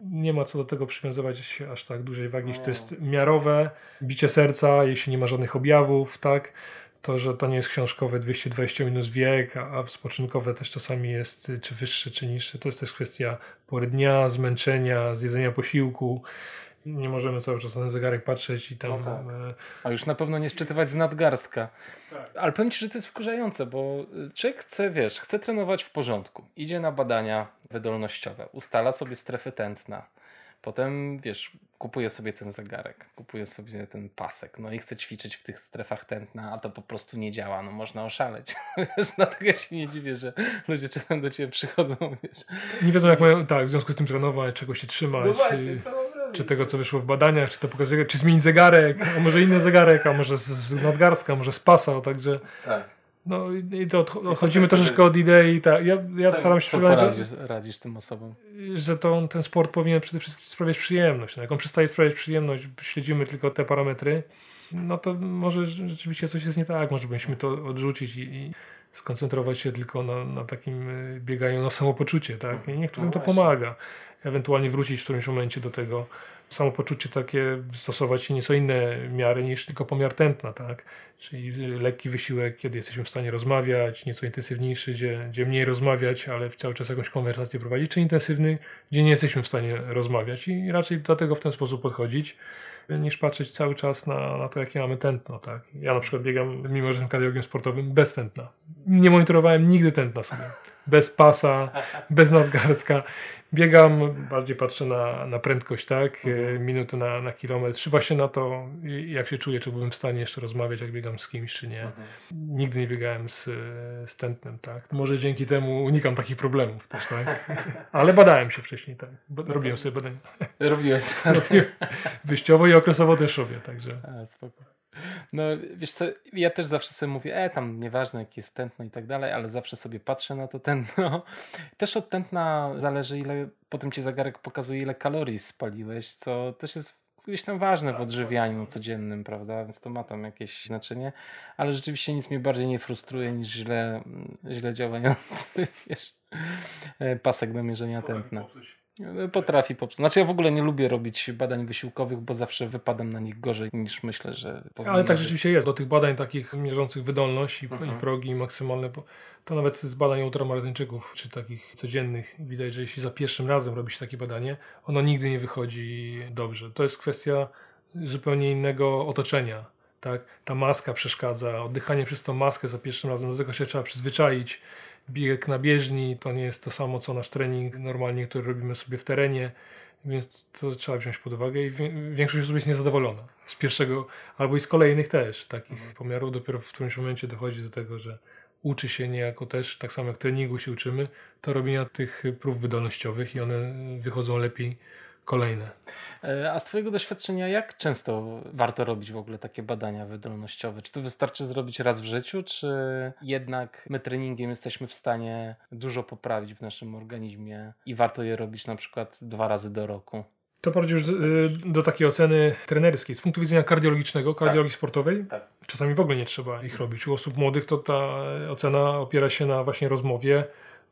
nie ma co do tego przywiązywać aż tak dużej wagi, jeśli to jest miarowe, bicie serca, jeśli nie ma żadnych objawów, tak to, że to nie jest książkowe 220 minus wiek, a spoczynkowe też czasami jest czy wyższe, czy niższe, to jest też kwestia pory dnia, zmęczenia, zjedzenia posiłku. Nie możemy cały czas na zegarek patrzeć i tam... No tak. E, a już na pewno nie szczytywać z nadgarstka. Tak. Ale powiem Ci, że to jest wkurzające, bo człowiek chce, wiesz, chce trenować w porządku. Idzie na badania wydolnościowe, ustala sobie strefy tętna Potem, wiesz, kupuję sobie ten zegarek, kupuję sobie ten pasek, no i chcę ćwiczyć w tych strefach tętna, a to po prostu nie działa, no można oszaleć. Wiesz, dlatego ja się nie dziwię, że ludzie czasem do ciebie przychodzą, wiesz. Nie wiedzą jak mają, tak, w związku z tym trenować, czego się trzymać. No właśnie, co czy tego, co wyszło w badaniach, czy to pokazuje, czy zmienić zegarek, a może inny zegarek, a może z nadgarstka, może z pasa, także... Tak. No i to odchodzimy troszeczkę od idei. Tak. Ja, ja co, staram się co poradzisz, radzisz tym osobom? Że to, ten sport powinien przede wszystkim sprawiać przyjemność. No, jak on przestaje sprawiać przyjemność, śledzimy tylko te parametry, no to może rzeczywiście coś jest nie tak. Może powinniśmy to odrzucić i, i skoncentrować się tylko na, na takim y, bieganiu na samopoczucie. Tak? I niektórym no to pomaga. Ewentualnie wrócić w którymś momencie do tego samopoczucie takie stosować nieco inne miary niż tylko pomiar tętna, tak? Czyli lekki wysiłek, kiedy jesteśmy w stanie rozmawiać, nieco intensywniejszy, gdzie, gdzie mniej rozmawiać, ale cały czas jakąś konwersację prowadzić, czy intensywny, gdzie nie jesteśmy w stanie rozmawiać i raczej do tego w ten sposób podchodzić, niż patrzeć cały czas na, na to, jakie mamy tętno, tak? Ja na przykład biegam, mimo że jestem kardiologiem sportowym, bez tętna. Nie monitorowałem nigdy tętna sobie bez pasa, bez nadgarstka. Biegam, bardziej patrzę na, na prędkość, tak? Mhm. Minuty na, na kilometr. Czy właśnie na to, jak się czuję, czy byłem w stanie jeszcze rozmawiać, jak biegam z kimś, czy nie. Mhm. Nigdy nie biegałem z, z tętnem, tak? Może dzięki temu unikam takich problemów też, tak? Ale badałem się wcześniej, tak? Robiłem sobie badania. Robiłem. Wyjściowo i okresowo też robię, także. A, spoko. No wiesz co, ja też zawsze sobie mówię, e tam nieważne jakie jest tętno i tak dalej, ale zawsze sobie patrzę na to tętno. Też od tętna zależy ile, potem ci zegarek pokazuje ile kalorii spaliłeś, co też jest gdzieś tam ważne w odżywianiu codziennym, prawda, więc to ma tam jakieś znaczenie, ale rzeczywiście nic mnie bardziej nie frustruje niż źle, źle działający, wiesz, e, pasek do mierzenia tętna. Potrafi popsuć. Znaczy ja w ogóle nie lubię robić badań wysiłkowych, bo zawsze wypadam na nich gorzej niż myślę, że Ale tak rzeczywiście jest. Do tych badań takich mierzących wydolność i, mhm. i progi maksymalne, to nawet z badań ultramaratynczyków, czy takich codziennych, widać, że jeśli za pierwszym razem robi się takie badanie, ono nigdy nie wychodzi dobrze. To jest kwestia zupełnie innego otoczenia. Tak? Ta maska przeszkadza, oddychanie przez tą maskę za pierwszym razem, do tego się trzeba przyzwyczaić bieg na bieżni to nie jest to samo co nasz trening normalnie, który robimy sobie w terenie, więc to trzeba wziąć pod uwagę i większość osób jest niezadowolona z pierwszego albo i z kolejnych też takich mhm. pomiarów. Dopiero w którymś momencie dochodzi do tego, że uczy się niejako też, tak samo jak treningu się uczymy, to robienia tych prób wydolnościowych i one wychodzą lepiej kolejne. E, a z Twojego doświadczenia, jak często warto robić w ogóle takie badania wydolnościowe? Czy to wystarczy zrobić raz w życiu, czy jednak my treningiem jesteśmy w stanie dużo poprawić w naszym organizmie i warto je robić na przykład dwa razy do roku? To prowadzi już y, do takiej oceny trenerskiej. Z punktu widzenia kardiologicznego, kardiologii tak. sportowej, tak. czasami w ogóle nie trzeba ich robić. U osób młodych to ta ocena opiera się na właśnie rozmowie,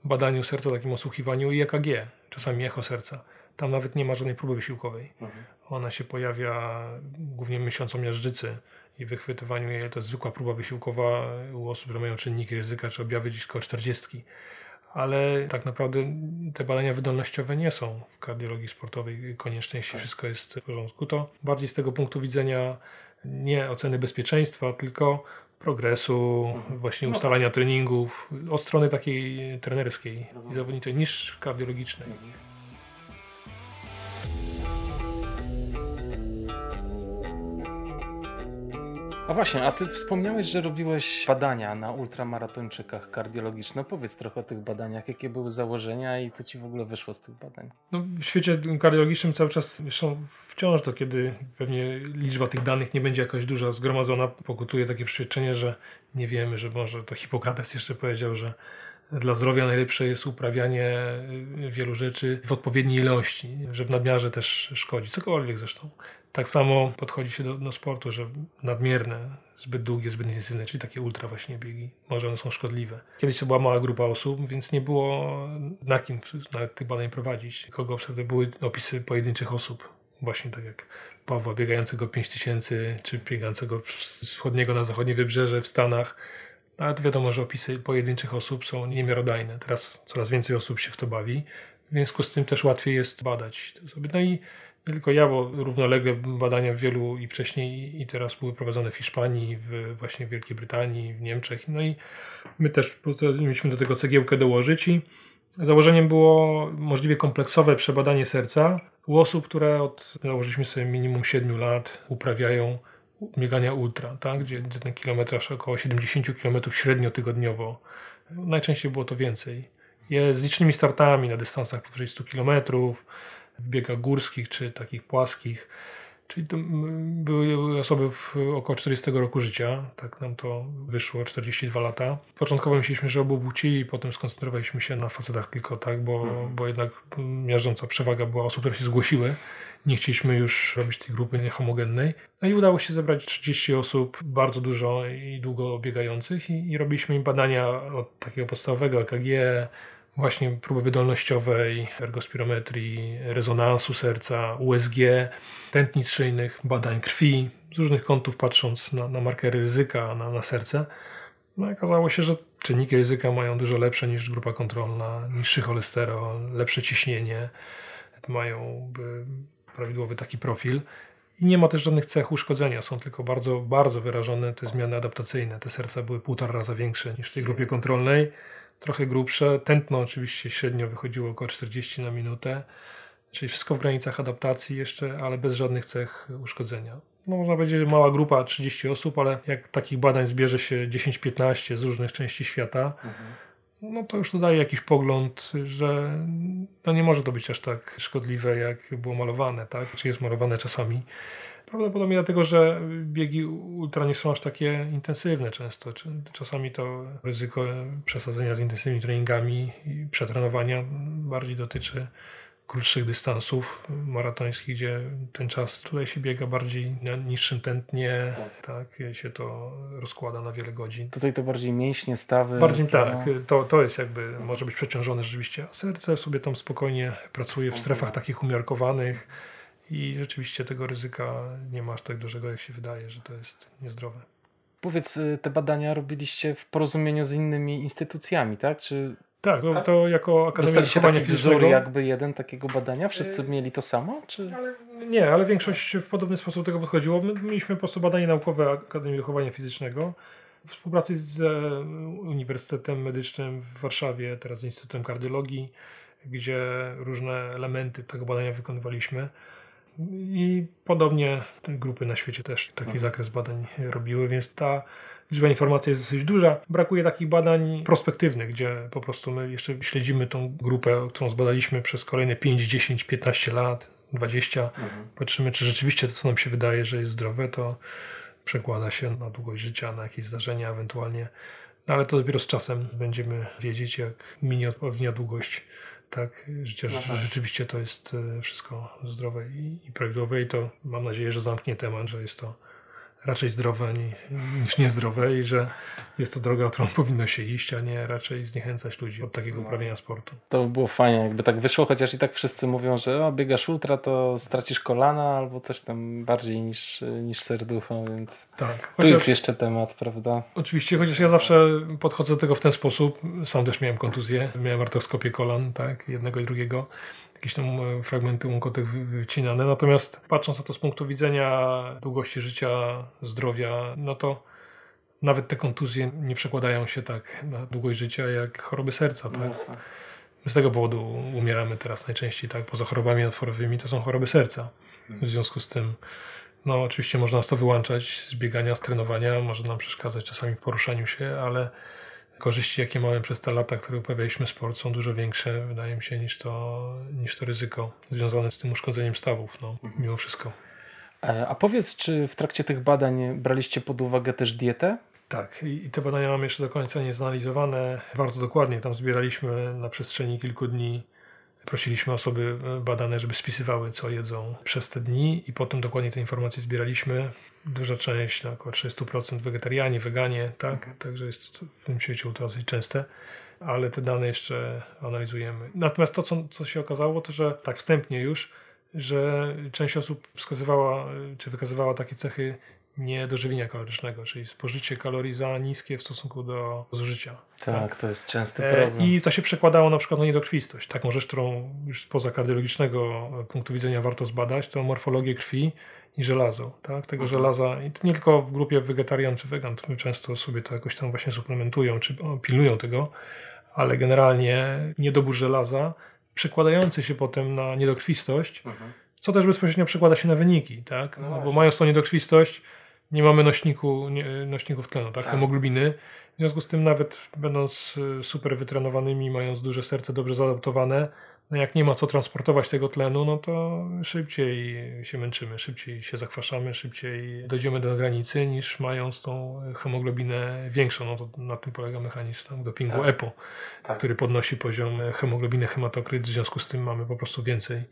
badaniu serca, takim osłuchiwaniu i EKG, czasami echo serca. Tam nawet nie ma żadnej próby wysiłkowej. Mhm. Ona się pojawia głównie miesiąc o miażdżycy i wychwytywaniu jej. To jest zwykła próba wysiłkowa u osób, które mają czynniki ryzyka czy objawy gdzieś koło 40. Ale tak naprawdę te badania wydolnościowe nie są w kardiologii sportowej konieczne, jeśli tak. wszystko jest w porządku. To bardziej z tego punktu widzenia nie oceny bezpieczeństwa, tylko progresu, mhm. właśnie no ustalania tak. treningów, od strony takiej trenerskiej i zawodniczej niż kardiologicznej. Mhm. A właśnie, a ty wspomniałeś, że robiłeś badania na ultramaratończykach kardiologiczne. Powiedz trochę o tych badaniach, jakie były założenia i co ci w ogóle wyszło z tych badań. No, w świecie kardiologicznym cały czas, zresztą wciąż to, kiedy pewnie liczba tych danych nie będzie jakoś duża zgromadzona, pokutuje takie przeświadczenie, że nie wiemy, że może to Hipokrates jeszcze powiedział, że dla zdrowia najlepsze jest uprawianie wielu rzeczy w odpowiedniej ilości, że w nadmiarze też szkodzi, cokolwiek zresztą. Tak samo podchodzi się do, do, sportu, że nadmierne, zbyt długie, zbyt intensywne, czyli takie ultra właśnie biegi, może one są szkodliwe. Kiedyś to była mała grupa osób, więc nie było na kim na tych badań prowadzić. Kogo obserwuję, były opisy pojedynczych osób. Właśnie tak jak Pawła biegającego 5000, czy biegającego z wschodniego na zachodnie wybrzeże w Stanach. Ale wiadomo, że opisy pojedynczych osób są niemiarodajne. Teraz coraz więcej osób się w to bawi. W związku z tym też łatwiej jest badać te osoby. No i nie tylko ja, bo równolegle badania wielu i wcześniej i teraz były prowadzone w Hiszpanii, w właśnie Wielkiej Brytanii, w Niemczech. No i my też mieliśmy do tego cegiełkę dołożyć i założeniem było możliwie kompleksowe przebadanie serca u osób, które od, założyliśmy sobie minimum 7 lat uprawiają biegania ultra, tak? gdzie, gdzie ten kilometraż około 70 km średnio tygodniowo. Najczęściej było to więcej. Je z licznymi startami na dystansach powyżej 100 kilometrów, w biegach górskich czy takich płaskich. Czyli to były osoby w około 40 roku życia, tak nam to wyszło, 42 lata. Początkowo myśleliśmy, że obu płci i potem skoncentrowaliśmy się na facetach tylko, tak, bo, mhm. bo jednak miażdżąca przewaga była osób, które się zgłosiły. Nie chcieliśmy już robić tej grupy niehomogennej. No i udało się zebrać 30 osób, bardzo dużo i długo biegających i, i robiliśmy im badania od takiego podstawowego EKG, właśnie próby wydolnościowej, ergospirometrii, rezonansu serca, USG, tętnic szyjnych, badań krwi, z różnych kątów patrząc na, na markery ryzyka, na, na serce. No i okazało się, że czynniki ryzyka mają dużo lepsze niż grupa kontrolna, niższy cholesterol, lepsze ciśnienie, mają prawidłowy taki profil. I nie ma też żadnych cech uszkodzenia, są tylko bardzo, bardzo wyrażone te zmiany adaptacyjne. Te serca były półtora raza większe niż w tej grupie kontrolnej trochę grubsze. Tętno oczywiście średnio wychodziło około 40 na minutę, czyli wszystko w granicach adaptacji jeszcze, ale bez żadnych cech uszkodzenia. No, można powiedzieć, że mała grupa, 30 osób, ale jak takich badań zbierze się 10-15 z różnych części świata, mhm. no to już to daje jakiś pogląd, że no nie może to być aż tak szkodliwe, jak było malowane, tak? czy jest malowane czasami. Prawdopodobnie dlatego, że biegi ultra nie są aż takie intensywne często. Czasami to ryzyko przesadzenia z intensywnymi treningami i przetrenowania bardziej dotyczy krótszych dystansów maratońskich, gdzie ten czas tutaj się biega bardziej na niższym tętnie, tak, tak się to rozkłada na wiele godzin. Tutaj to bardziej mięśnie, stawy. Bardziej tak, to, to jest jakby, może być przeciążone rzeczywiście, a serce sobie tam spokojnie pracuje w strefach takich umiarkowanych i rzeczywiście tego ryzyka nie ma aż tak dużego, jak się wydaje, że to jest niezdrowe. Powiedz, y, te badania robiliście w porozumieniu z innymi instytucjami, tak? Czy tak, to, to jako Akademia Dostaliście taki wzór jakby jeden takiego badania? Wszyscy y, mieli to samo? Czy? Ale, nie, ale większość w podobny sposób do tego podchodziło. My mieliśmy po prostu badanie naukowe Akademii Wychowania Fizycznego w współpracy z e, Uniwersytetem Medycznym w Warszawie, teraz z Instytutem Kardiologii, gdzie różne elementy tego badania wykonywaliśmy. I podobnie grupy na świecie też taki mhm. zakres badań robiły, więc ta liczba informacji jest dosyć duża. Brakuje takich badań prospektywnych, gdzie po prostu my jeszcze śledzimy tą grupę, którą zbadaliśmy przez kolejne 5, 10, 15 lat, 20. Mhm. Patrzymy, czy rzeczywiście to, co nam się wydaje, że jest zdrowe, to przekłada się na długość życia, na jakieś zdarzenia ewentualnie. No, ale to dopiero z czasem będziemy wiedzieć, jak minie odpowiednia długość tak, życie, no tak. rzeczywiście to jest e, wszystko zdrowe i, i prawidłowe i to mam nadzieję, że zamknie temat, że jest to raczej zdrowe niż niezdrowe i że jest to droga, którą powinno się iść, a nie raczej zniechęcać ludzi od takiego no. uprawiania sportu. To by było fajnie, jakby tak wyszło, chociaż i tak wszyscy mówią, że o, biegasz ultra, to stracisz kolana albo coś tam bardziej niż, niż serducho, więc tak. Chociaż, tu jest jeszcze temat, prawda? Oczywiście, chociaż ja zawsze podchodzę do tego w ten sposób. Sam też miałem kontuzję, miałem artroskopię kolan, tak, jednego i drugiego jakieś tam e, fragmenty łąkotek wycinane. Natomiast patrząc na to z punktu widzenia długości życia, zdrowia, no to nawet te kontuzje nie przekładają się tak na długość życia jak choroby serca. Tak? My z tego powodu umieramy teraz najczęściej, tak? Poza chorobami nowotworowymi to są choroby serca. W związku z tym No oczywiście można nas to wyłączać z biegania, z trenowania, może nam przeszkadzać czasami w poruszaniu się, ale korzyści, jakie mamy przez te lata, które uprawialiśmy sport, są dużo większe, wydaje mi się, niż to, niż to ryzyko związane z tym uszkodzeniem stawów, no, mhm. mimo wszystko. E, a powiedz, czy w trakcie tych badań braliście pod uwagę też dietę? Tak, i te badania mamy jeszcze do końca nie zanalizowane. Bardzo dokładnie tam zbieraliśmy na przestrzeni kilku dni Prosiliśmy osoby e, badane, żeby spisywały, co jedzą przez te dni, i potem dokładnie te informacje zbieraliśmy. Duża część, no, około 30% wegetarianie, weganie, tak, mhm. także jest to w tym świecie dosyć częste, ale te dane jeszcze analizujemy. Natomiast to, co, co się okazało, to że tak wstępnie już, że część osób wskazywała, czy wykazywała takie cechy niedożywienia kalorycznego, czyli spożycie kalorii za niskie w stosunku do zużycia. Tak, tak? to jest częsty e, problem. I to się przekładało na przykład na niedokrwistość. Taką rzecz, którą już spoza kardiologicznego punktu widzenia warto zbadać, to morfologię krwi i żelazo. Tak? Tego mhm. żelaza, i to nie tylko w grupie wegetarian czy wegan, to często sobie to jakoś tam właśnie suplementują, czy pilnują tego, ale generalnie niedobór żelaza przekładający się potem na niedokrwistość, mhm. co też bezpośrednio przekłada się na wyniki, tak? No, no bo mając tą niedokrwistość, nie mamy nośniku, nie, nośników tlenu, tak? tak? Hemoglobiny. W związku z tym nawet będąc y, super wytrenowanymi, mając duże serce dobrze zaadaptowane, jak nie ma co transportować tego tlenu, no to szybciej się męczymy, szybciej się zakwaszamy, szybciej dojdziemy do granicy niż mając tą hemoglobinę większą. No to na tym polega mechanizm tam, dopingu tak. EPO, tak. który podnosi poziom hemoglobiny hematokryt. W związku z tym mamy po prostu więcej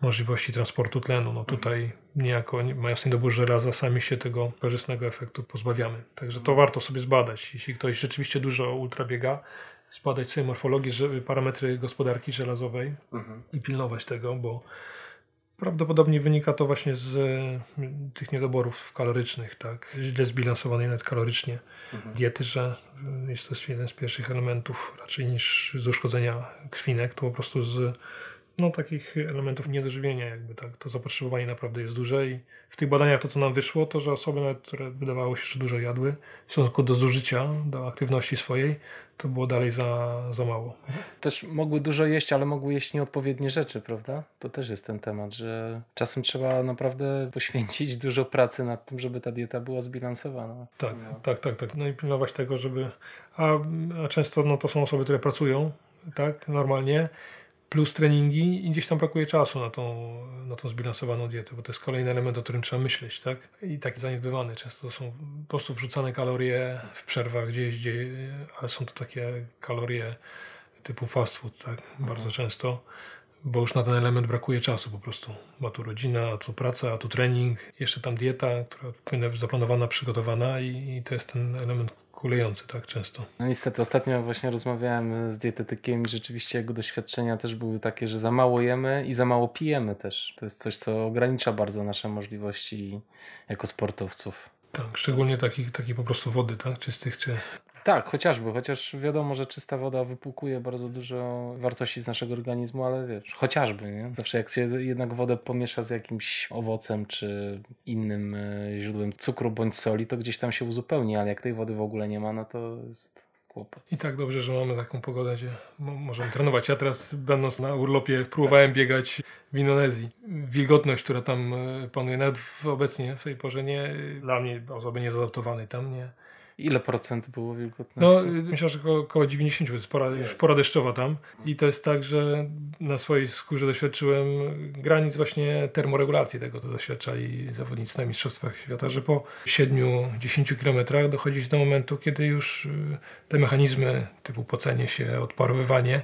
możliwości transportu tlenu. No tutaj niejako mając niedobór żelaza sami się tego korzystnego efektu pozbawiamy. Także to mhm. warto sobie zbadać. Jeśli ktoś rzeczywiście dużo ultrabiega, zbadać sobie morfologię, parametry gospodarki żelazowej mhm. i pilnować tego, bo prawdopodobnie wynika to właśnie z tych niedoborów kalorycznych, tak, źle zbilansowanej nawet kalorycznie mhm. diety, że jest to jeden z pierwszych elementów raczej niż z uszkodzenia krwinek, to po prostu z no, takich elementów niedożywienia, jakby tak. To zapotrzebowanie naprawdę jest duże i w tych badaniach to, co nam wyszło, to że osoby, nawet, które wydawało się, że dużo jadły, w stosunku do zużycia, do aktywności swojej, to było dalej za, za mało. Też mogły dużo jeść, ale mogły jeść nieodpowiednie rzeczy, prawda? To też jest ten temat, że czasem trzeba naprawdę poświęcić dużo pracy nad tym, żeby ta dieta była zbilansowana. Tak, no. tak, tak, tak. No i pilnować tego, żeby. A, a często no, to są osoby, które pracują, tak, normalnie plus treningi i gdzieś tam brakuje czasu na tą, na tą zbilansowaną dietę, bo to jest kolejny element, o którym trzeba myśleć, tak? I taki zaniedbywany. Często są po prostu wrzucane kalorie w przerwach gdzieś, gdzie, ale są to takie kalorie typu fast food, tak? Bardzo mhm. często, bo już na ten element brakuje czasu po prostu. Ma tu rodzina, a tu praca, a tu trening, jeszcze tam dieta, która powinna być zaplanowana, przygotowana i, i to jest ten element kulejący tak często. No niestety, ostatnio właśnie rozmawiałem z dietetykiem i rzeczywiście jego doświadczenia też były takie, że za mało jemy i za mało pijemy też. To jest coś, co ogranicza bardzo nasze możliwości jako sportowców. Tak, szczególnie takich, taki po prostu wody, tak? Czystych czy tak, chociażby, chociaż wiadomo, że czysta woda wypłukuje bardzo dużo wartości z naszego organizmu, ale wiesz, chociażby, nie? Zawsze jak się jednak wodę pomiesza z jakimś owocem czy innym e, źródłem cukru bądź soli, to gdzieś tam się uzupełni, ale jak tej wody w ogóle nie ma, no to jest. I tak dobrze, że mamy taką pogodę, gdzie możemy trenować. Ja teraz będąc na urlopie próbowałem biegać w Indonezji. Wilgotność, która tam e, panuje, nawet obecnie w tej porze nie, dla mnie osoby niezadaptowanej tam nie Ile procent było wilgotności? No, myślę, że około, około 90, jest pora, już pora deszczowa tam. I to jest tak, że na swojej skórze doświadczyłem granic właśnie termoregulacji tego, co doświadczali zawodnicy na Mistrzostwach Świata, że po 7-10 kilometrach dochodzi do momentu, kiedy już y, te mechanizmy typu pocenie się, odparowywanie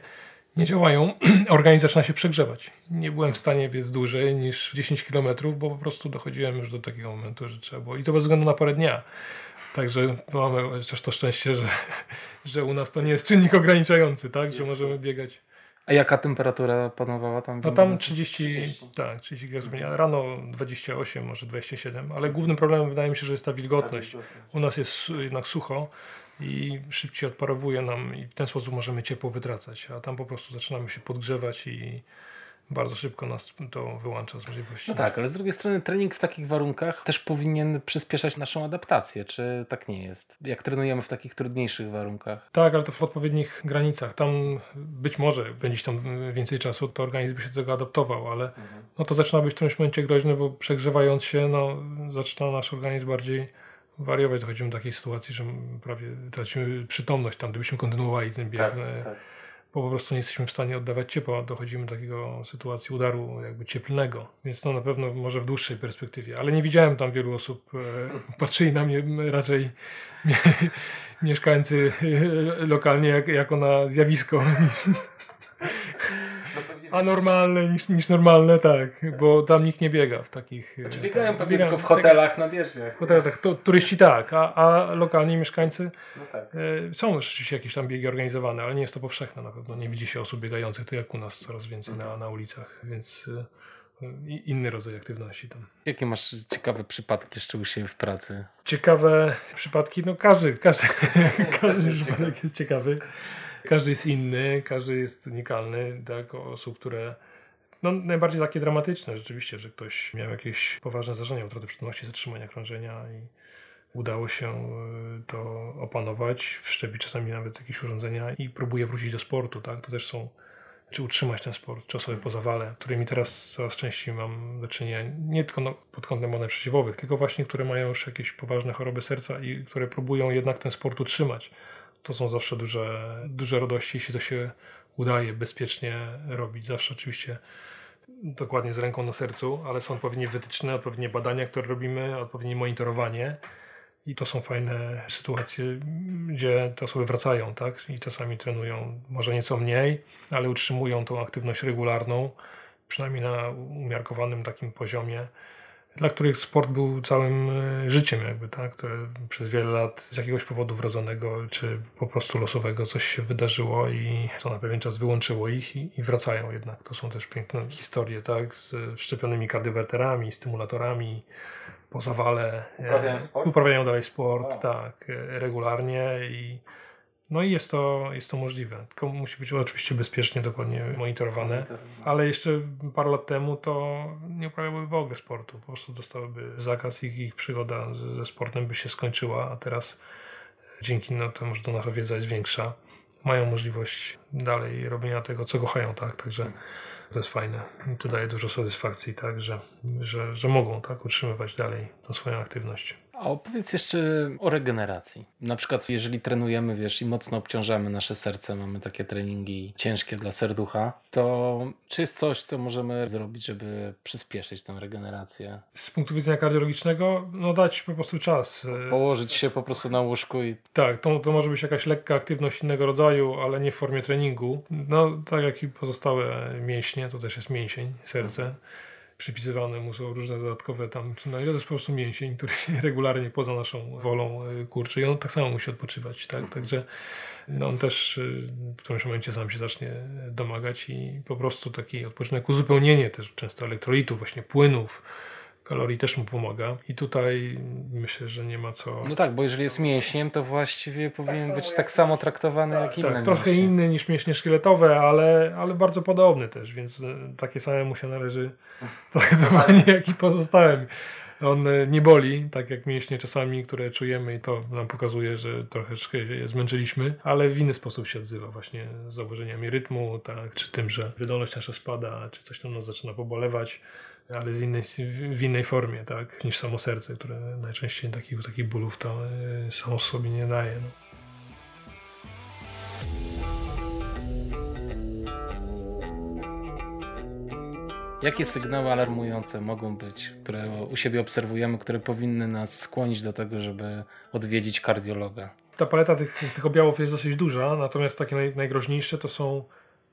nie działają, organizm zaczyna się przegrzewać. Nie byłem w stanie biec dłużej niż 10 km, bo po prostu dochodziłem już do takiego momentu, że trzeba było. I to bez względu na porę dnia. Także mamy chociaż to szczęście, że, że u nas to nie jest czynnik ograniczający, tak? Że możemy biegać. A jaka temperatura panowała tam? No tam 30, 30. tak, 30 gwiazd Rano 28, może 27, ale głównym problemem wydaje mi się, że jest ta wilgotność. U nas jest jednak sucho i szybciej odparowuje nam i w ten sposób możemy ciepło wytracać, a tam po prostu zaczynamy się podgrzewać i bardzo szybko nas to wyłącza z możliwości. No tak, ale z drugiej strony trening w takich warunkach też powinien przyspieszać naszą adaptację, czy tak nie jest? Jak trenujemy w takich trudniejszych warunkach? Tak, ale to w odpowiednich granicach. Tam być może będzie tam więcej czasu, to organizm by się do tego adaptował, ale mhm. no to zaczyna być w którymś momencie groźne, bo przegrzewając się, no, zaczyna nasz organizm bardziej wariować. Dochodzimy do takiej sytuacji, że prawie tracimy przytomność tam, gdybyśmy kontynuowali ten bieg. Tak, tak bo po prostu nie jesteśmy w stanie oddawać ciepła, dochodzimy do takiego sytuacji udaru jakby cieplnego, więc to na pewno może w dłuższej perspektywie, ale nie widziałem tam wielu osób, e, patrzyli na mnie raczej mieszkańcy e, lokalnie jak, jako na zjawisko anormalne niż, niż normalne, tak, bo tam nikt nie biega w takich... Znaczy biegają pewnie tylko w hotelach na wierzchniach. W hotelach, to, turyści tak, a, a lokalni mieszkańcy no tak. e, są rzeczywiście jakieś tam biegi organizowane, ale nie jest to powszechne na pewno, nie widzi się osób biegających, to jak u nas coraz więcej na, na ulicach, więc... E, inny rodzaj aktywności tam. Jakie masz ciekawe przypadki jeszcze u siebie w pracy? Ciekawe przypadki, no każdy, każdy, każdy przypadek jest ciekawy. Każdy jest inny, każdy jest unikalny, tak, osób, które no, najbardziej takie dramatyczne rzeczywiście, że ktoś miał jakieś poważne zdarzenia, utratę przytomności, zatrzymania krążenia i udało się e, to opanować, wszczepić czasami nawet jakieś urządzenia i próbuje wrócić do sportu, tak, to też są czy utrzymać ten sport, czy osoby po zawale, którymi teraz coraz częściej mam do czynienia, nie tylko no, pod kątem badań przeciwowych, tylko właśnie, które mają już jakieś poważne choroby serca i które próbują jednak ten sport utrzymać to są zawsze duże, duże radości, jeśli to się udaje bezpiecznie robić. Zawsze oczywiście dokładnie z ręką na sercu, ale są odpowiednie wytyczne, odpowiednie badania, które robimy, odpowiednie monitorowanie. I to są fajne sytuacje, gdzie te osoby wracają, tak? I czasami trenują może nieco mniej, ale utrzymują tą aktywność regularną, przynajmniej na umiarkowanym takim poziomie dla których sport był całym e, życiem jakby, tak? Które przez wiele lat z jakiegoś powodu wrodzonego, czy po prostu losowego coś się wydarzyło i to na pewien czas wyłączyło ich i, i wracają jednak. To są też piękne historie, tak? Z szczepionymi kardiowerterami, stymulatorami, po zawale. Uprawiają sport? Uprawiają dalej sport, tak, e, regularnie i no i jest to, jest to możliwe. Tylko musi być oczywiście bezpiecznie, dokładnie monitorowane. Ale jeszcze parę lat temu to nie uprawiałyby w ogóle sportu. Po prostu dostałyby zakaz i ich przygoda ze sportem by się skończyła, a teraz dzięki no, temu, że to nasza wiedza jest większa, mają możliwość dalej robienia tego, co kochają, tak? Także to jest fajne. I to daje dużo satysfakcji, tak? Że, że, że mogą tak utrzymywać dalej tą swoją aktywność. A opowiedz jeszcze o regeneracji. Na przykład, jeżeli trenujemy, wiesz, i mocno obciążamy nasze serce, mamy takie treningi ciężkie dla serducha, to czy jest coś, co możemy zrobić, żeby przyspieszyć tę regenerację? Z punktu widzenia kardiologicznego, no dać po prostu czas. Położyć się po prostu na łóżku i. Tak, to, to może być jakaś lekka aktywność innego rodzaju, ale nie w formie treningu. No, tak jak i pozostałe mięśnie, to też jest mięsień, serce. Mhm przypisywane mu są różne dodatkowe tam, no i to jest po prostu mięsień, który się regularnie poza naszą wolą y, kurczy i on tak samo musi odpoczywać, tak, także no on też y, w którymś momencie sam się zacznie domagać i po prostu taki odpoczynek, uzupełnienie też często elektrolitów, właśnie płynów, kalorii też mu pomaga. I tutaj myślę, że nie ma co. No tak, bo jeżeli jest mięśniem, to właściwie tak powinien być tak samo traktowany tak, jak inne. Tak, trochę mięśnie. inny niż mięśnie szkieletowe, ale, ale bardzo podobny też, więc e, takie same mu się należy traktowanie jak i pozostałym. On e, nie boli, tak jak mięśnie czasami, które czujemy i to nam pokazuje, że troszeczkę je zmęczyliśmy, ale w inny sposób się odzywa właśnie z założeniami rytmu, tak, czy tym, że wydolność nasza spada, czy coś tam nas zaczyna pobolewać ale z innej, w innej formie, tak, niż samo serce, które najczęściej takich, takich bólów to e, samo sobie nie daje. No. Jakie sygnały alarmujące mogą być, które u siebie obserwujemy, które powinny nas skłonić do tego, żeby odwiedzić kardiologa? Ta paleta tych, tych objawów jest dosyć duża, natomiast takie naj, najgroźniejsze to są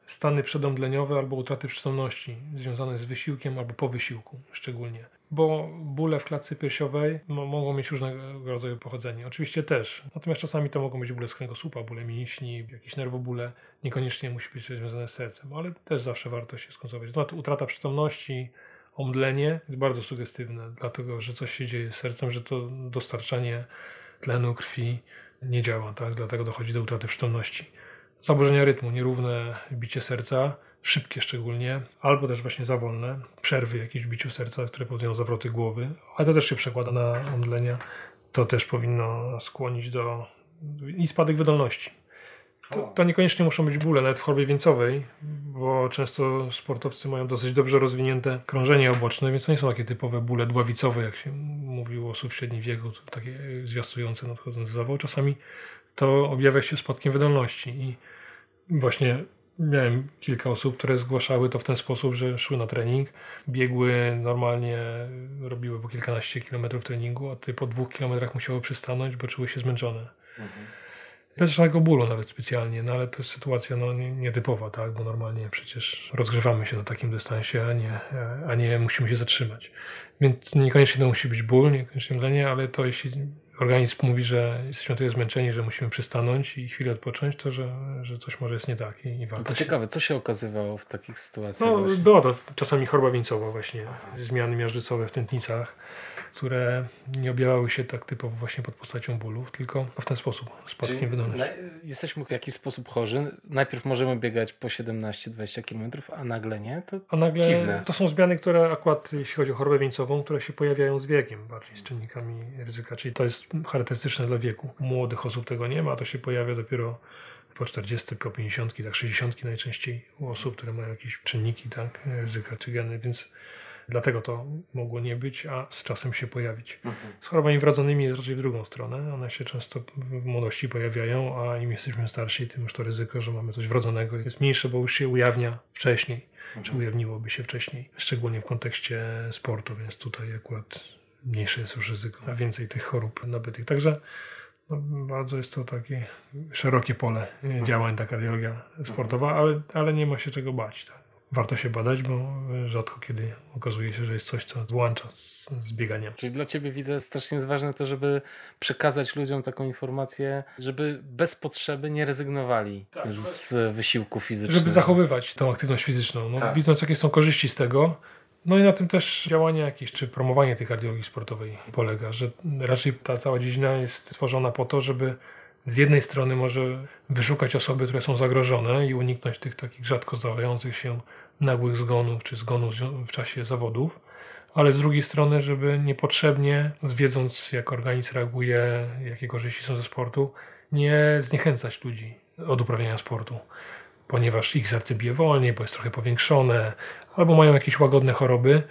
stany przedomdleniowe albo utraty przytomności związane z wysiłkiem albo po wysiłku szczególnie. Bo bóle w klatce piersiowej mogą mieć różnego rodzaju pochodzenie. Oczywiście też. Natomiast czasami to mogą być bóle z kręgosłupa, bóle mięśni, jakieś nerwobóle. Niekoniecznie musi być związane z sercem, ale też zawsze warto się skonsultować. Utrata przytomności, omdlenie jest bardzo sugestywne, dlatego że coś się dzieje z sercem, że to dostarczanie tlenu krwi nie działa, tak? dlatego dochodzi do utraty przytomności. Zaburzenia rytmu, nierówne bicie serca, szybkie szczególnie, albo też właśnie za wolne, przerwy jakieś w biciu serca, które powodują zawroty głowy, ale to też się przekłada na omdlenia. To też powinno skłonić do i spadek wydolności. To, to, niekoniecznie muszą być bóle, nawet w chorobie wieńcowej, bo często sportowcy mają dosyć dobrze rozwinięte krążenie oboczne, więc to nie są takie typowe bóle dławicowe, jak się mówiło osób w średnim wieku, takie zwiastujące nadchodzący zawał. Czasami to objawia się spadkiem wydolności i właśnie miałem kilka osób, które zgłaszały to w ten sposób, że szły na trening, biegły normalnie, robiły po kilkanaście kilometrów treningu, a ty po dwóch kilometrach musiały przystanąć, bo czuły się zmęczone. Mhm. Bez żadnego bólu nawet specjalnie, no ale to jest sytuacja no, nietypowa, tak? bo normalnie przecież rozgrzewamy się na takim dystansie, a nie, a nie musimy się zatrzymać. Więc niekoniecznie to musi być ból, niekoniecznie mdlenie, ale to jeśli organizm mówi, że jesteśmy tyle zmęczeni, że musimy przystanąć i chwilę odpocząć, to że, że coś może jest nie tak i, i warto. To ciekawe, co się okazywało w takich sytuacjach? No, właśnie? była to czasami choroba wieńcowa właśnie, zmiany miażdżycowe w tętnicach które nie objawiały się tak typowo właśnie pod postacią bólów, tylko w ten sposób, spadkiem wydolności. Jesteśmy w jakiś sposób chorzy. Najpierw możemy biegać po 17-20 km, a nagle nie? To a nagle dziwne. to są zmiany, które akurat jeśli chodzi o chorobę wieńcową, które się pojawiają z wiekiem, bardziej z czynnikami ryzyka, czyli to jest charakterystyczne dla wieku. U młodych osób tego nie ma, to się pojawia dopiero po 40, po 50, tak 60 najczęściej u osób, które mają jakieś czynniki tak, ryzyka czy geny, więc Dlatego to mogło nie być, a z czasem się pojawić. Mhm. Z chorobami wrodzonymi jest raczej w drugą stronę. One się często w młodości pojawiają, a im jesteśmy starsi, tym już to ryzyko, że mamy coś wrodzonego jest mniejsze, bo już się ujawnia wcześniej, mhm. czy ujawniłoby się wcześniej, szczególnie w kontekście sportu, więc tutaj akurat mniejsze jest już ryzyko, a więcej tych chorób nabytych. Także no, bardzo jest to takie szerokie pole mhm. działań, ta kardiologia sportowa, ale, ale nie ma się czego bać. Tak warto się badać, bo rzadko kiedy okazuje się, że jest coś, co włącza z, z bieganiem. Czyli dla Ciebie widzę strasznie jest ważne to, żeby przekazać ludziom taką informację, żeby bez potrzeby nie rezygnowali tak, z wysiłku fizycznego. Żeby zachowywać tą aktywność fizyczną. No, tak. Widząc, jakie są korzyści z tego, no i na tym też działanie jakieś, czy promowanie tej kardiologii sportowej polega, że raczej ta cała dziedzina jest tworzona po to, żeby z jednej strony może wyszukać osoby, które są zagrożone i uniknąć tych takich rzadko zdarzających się nagłych zgonów czy zgonów w czasie zawodów, ale z drugiej strony, żeby niepotrzebnie, wiedząc jak organizm reaguje, jakie korzyści są ze sportu, nie zniechęcać ludzi od uprawiania sportu, ponieważ ich serce bije wolniej, bo jest trochę powiększone, albo mają jakieś łagodne choroby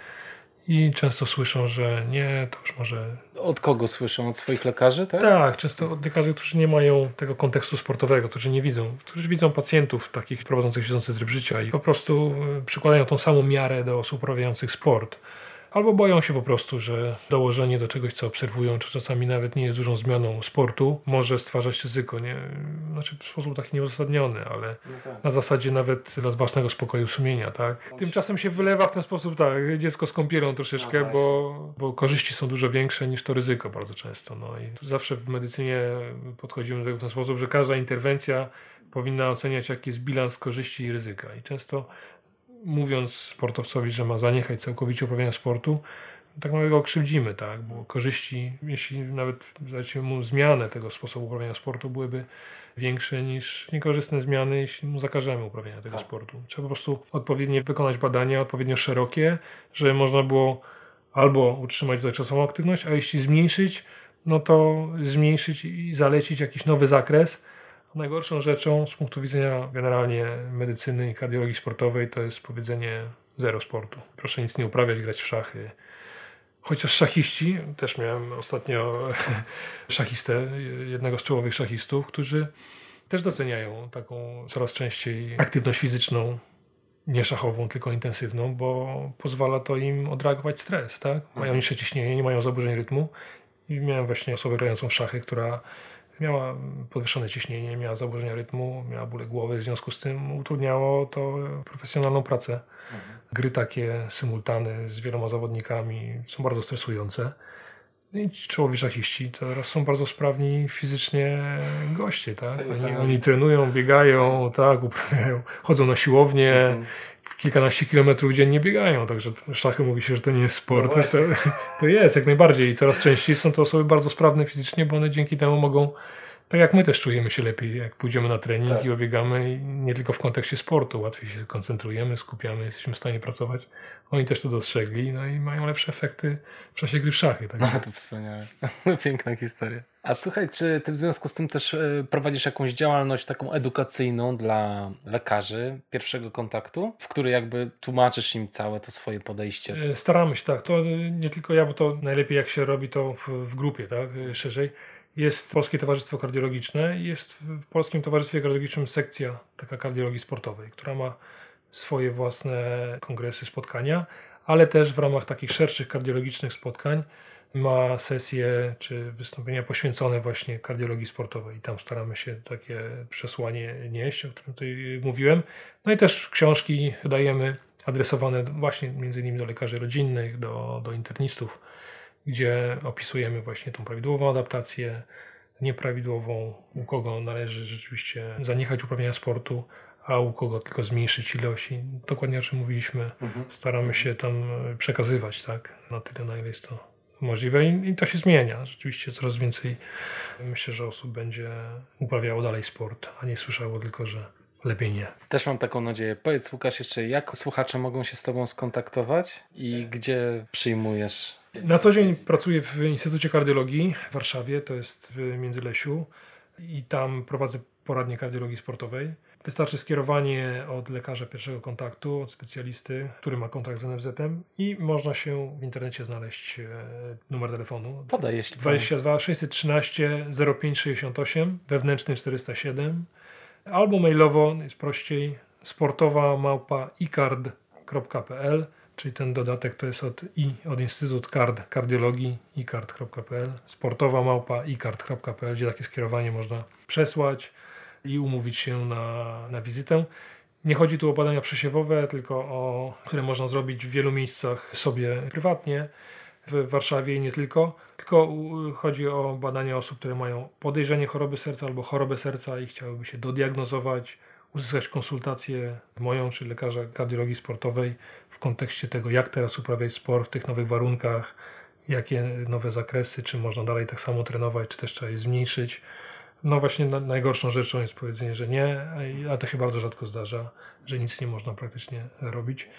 i często słyszą, że nie, to już może. Od kogo słyszą? Od swoich lekarzy, tak? Tak, często od lekarzy, którzy nie mają tego kontekstu sportowego, którzy nie widzą, którzy widzą pacjentów takich prowadzących siedzący tryb życia i po prostu e, przykładają tą samą miarę do osób uprawiających sport albo boją się po prostu, że dołożenie do czegoś, co obserwują, czy czasami nawet nie jest dużą zmianą sportu, może stwarzać ryzyko. Nie? Znaczy w sposób taki nieuzasadniony, ale no tak. na zasadzie nawet dla własnego spokoju sumienia. Tak? Tymczasem się wylewa w ten sposób tak, dziecko z kąpielą troszeczkę, no bo, bo korzyści są dużo większe niż to ryzyko bardzo często. No i zawsze w medycynie podchodzimy do tego w ten sposób, że każda interwencja powinna oceniać, jaki jest bilans korzyści i ryzyka. I często mówiąc sportowcowi, że ma zaniechać całkowicie uprawiania sportu, tak naprawdę go krzywdzimy, tak? bo korzyści, jeśli nawet dajcie mu zmianę tego sposobu uprawiania sportu, byłyby większe niż niekorzystne zmiany, jeśli mu zakażemy uprawiania tego tak. sportu. Trzeba po prostu odpowiednio wykonać badania, odpowiednio szerokie, żeby można było albo utrzymać dotychczasową aktywność, a jeśli zmniejszyć, no to zmniejszyć i zalecić jakiś nowy zakres, Najgorszą rzeczą z punktu widzenia generalnie medycyny i kardiologii sportowej to jest powiedzenie zero sportu. Proszę nic nie uprawiać, grać w szachy. Chociaż szachiści, też miałem ostatnio szachistę, jednego z czołowych szachistów, którzy też doceniają taką coraz częściej aktywność fizyczną, nie szachową, tylko intensywną, bo pozwala to im odreagować stres, tak? Mają mhm. niższe ciśnienie, nie mają zaburzeń rytmu. I miałem właśnie osobę grającą w szachy, która Miała podwyższone ciśnienie, miała zaburzenia rytmu, miała bóle głowy, w związku z tym utrudniało to profesjonalną pracę. Mhm. Gry takie symultane z wieloma zawodnikami są bardzo stresujące. I ci czołowi szachiści teraz są bardzo sprawni fizycznie goście, tak? Oni, oni trenują, biegają, tak, uprawiają, chodzą na siłownię, mhm kilkanaście kilometrów dziennie biegają, także szachy mówi się, że to nie jest sport. No to, to jest jak najbardziej i coraz częściej są to osoby bardzo sprawne fizycznie, bo one dzięki temu mogą tak jak my też czujemy się lepiej, jak pójdziemy na trening Tak. i obiegamy, i nie tylko w kontekście sportu, łatwiej się koncentrujemy, skupiamy, jesteśmy w stanie pracować. Oni też to dostrzegli, no i mają lepsze efekty w czasie gry w szachy. Tak? No to wspaniałe. Piękna historia. A słuchaj, czy ty w związku z tym też e, prowadzisz jakąś działalność taką edukacyjną dla lekarzy pierwszego kontaktu, w której jakby tłumaczysz im całe to swoje podejście? E, Staramy się, tak. To e, nie tylko ja, bo to najlepiej jak się robi to w, w grupie, tak, szerzej. Jest Polskie Towarzystwo Kardiologiczne i jest w Polskim Towarzystwie Kardiologicznym sekcja taka kardiologii sportowej, która ma swoje własne kongresy, spotkania, ale też w ramach takich szerszych kardiologicznych spotkań ma sesje czy wystąpienia poświęcone właśnie kardiologii sportowej i tam staramy się takie przesłanie nieść, o którym tutaj mówiłem. No i też książki wydajemy adresowane właśnie między innymi do lekarzy rodzinnych, do, do internistów, gdzie opisujemy właśnie tą prawidłową adaptację, nieprawidłową, u kogo należy rzeczywiście zaniechać uprawiania sportu, a u kogo tylko zmniejszyć ilość. I dokładnie o czym mówiliśmy, Mhm. staramy się tam przekazywać tak, na tyle, na ile jest to możliwe i, i to się zmienia. Rzeczywiście coraz więcej myślę, że osób będzie uprawiało dalej sport, a nie słyszało tylko, że lepiej nie. Też mam taką nadzieję. Powiedz Łukasz jeszcze, jak słuchacze mogą się z tobą skontaktować i gdzie przyjmujesz? Na co dzień pracuję w Instytucie Kardiologii w Warszawie, to jest w Międzylesiu i tam prowadzę poradnię kardiologii sportowej. Wystarczy skierowanie od lekarza pierwszego kontaktu, od specjalisty, który ma kontrakt z NFZ-em i można się w internecie znaleźć e, numer telefonu Podaj, jeśli 22 613 0568 wewnętrzny 407 albo mailowo jest prościej sportowa małpa icard.pl czyli ten dodatek to jest od i od Instytut Card Kardiologii icard.pl sportowa małpa icard.pl gdzie takie skierowanie można przesłać i umówić się na, na wizytę. Nie chodzi tu o badania przesiewowe, tylko o, które można zrobić w wielu miejscach sobie prywatnie w Warszawie i nie tylko, tylko chodzi o badania osób, które mają podejrzenie choroby serca albo chorobę serca i chciałyby się dodiagnozować, uzyskać konsultację moją czy lekarza kardiologii sportowej w kontekście tego, jak teraz uprawiać sport w tych nowych warunkach, jakie nowe zakresy, czy można dalej tak samo trenować, czy też trzeba je zmniejszyć. No właśnie na, najgorszą rzeczą jest powiedzenie, że nie, a to się bardzo rzadko zdarza, że nic nie można praktycznie robić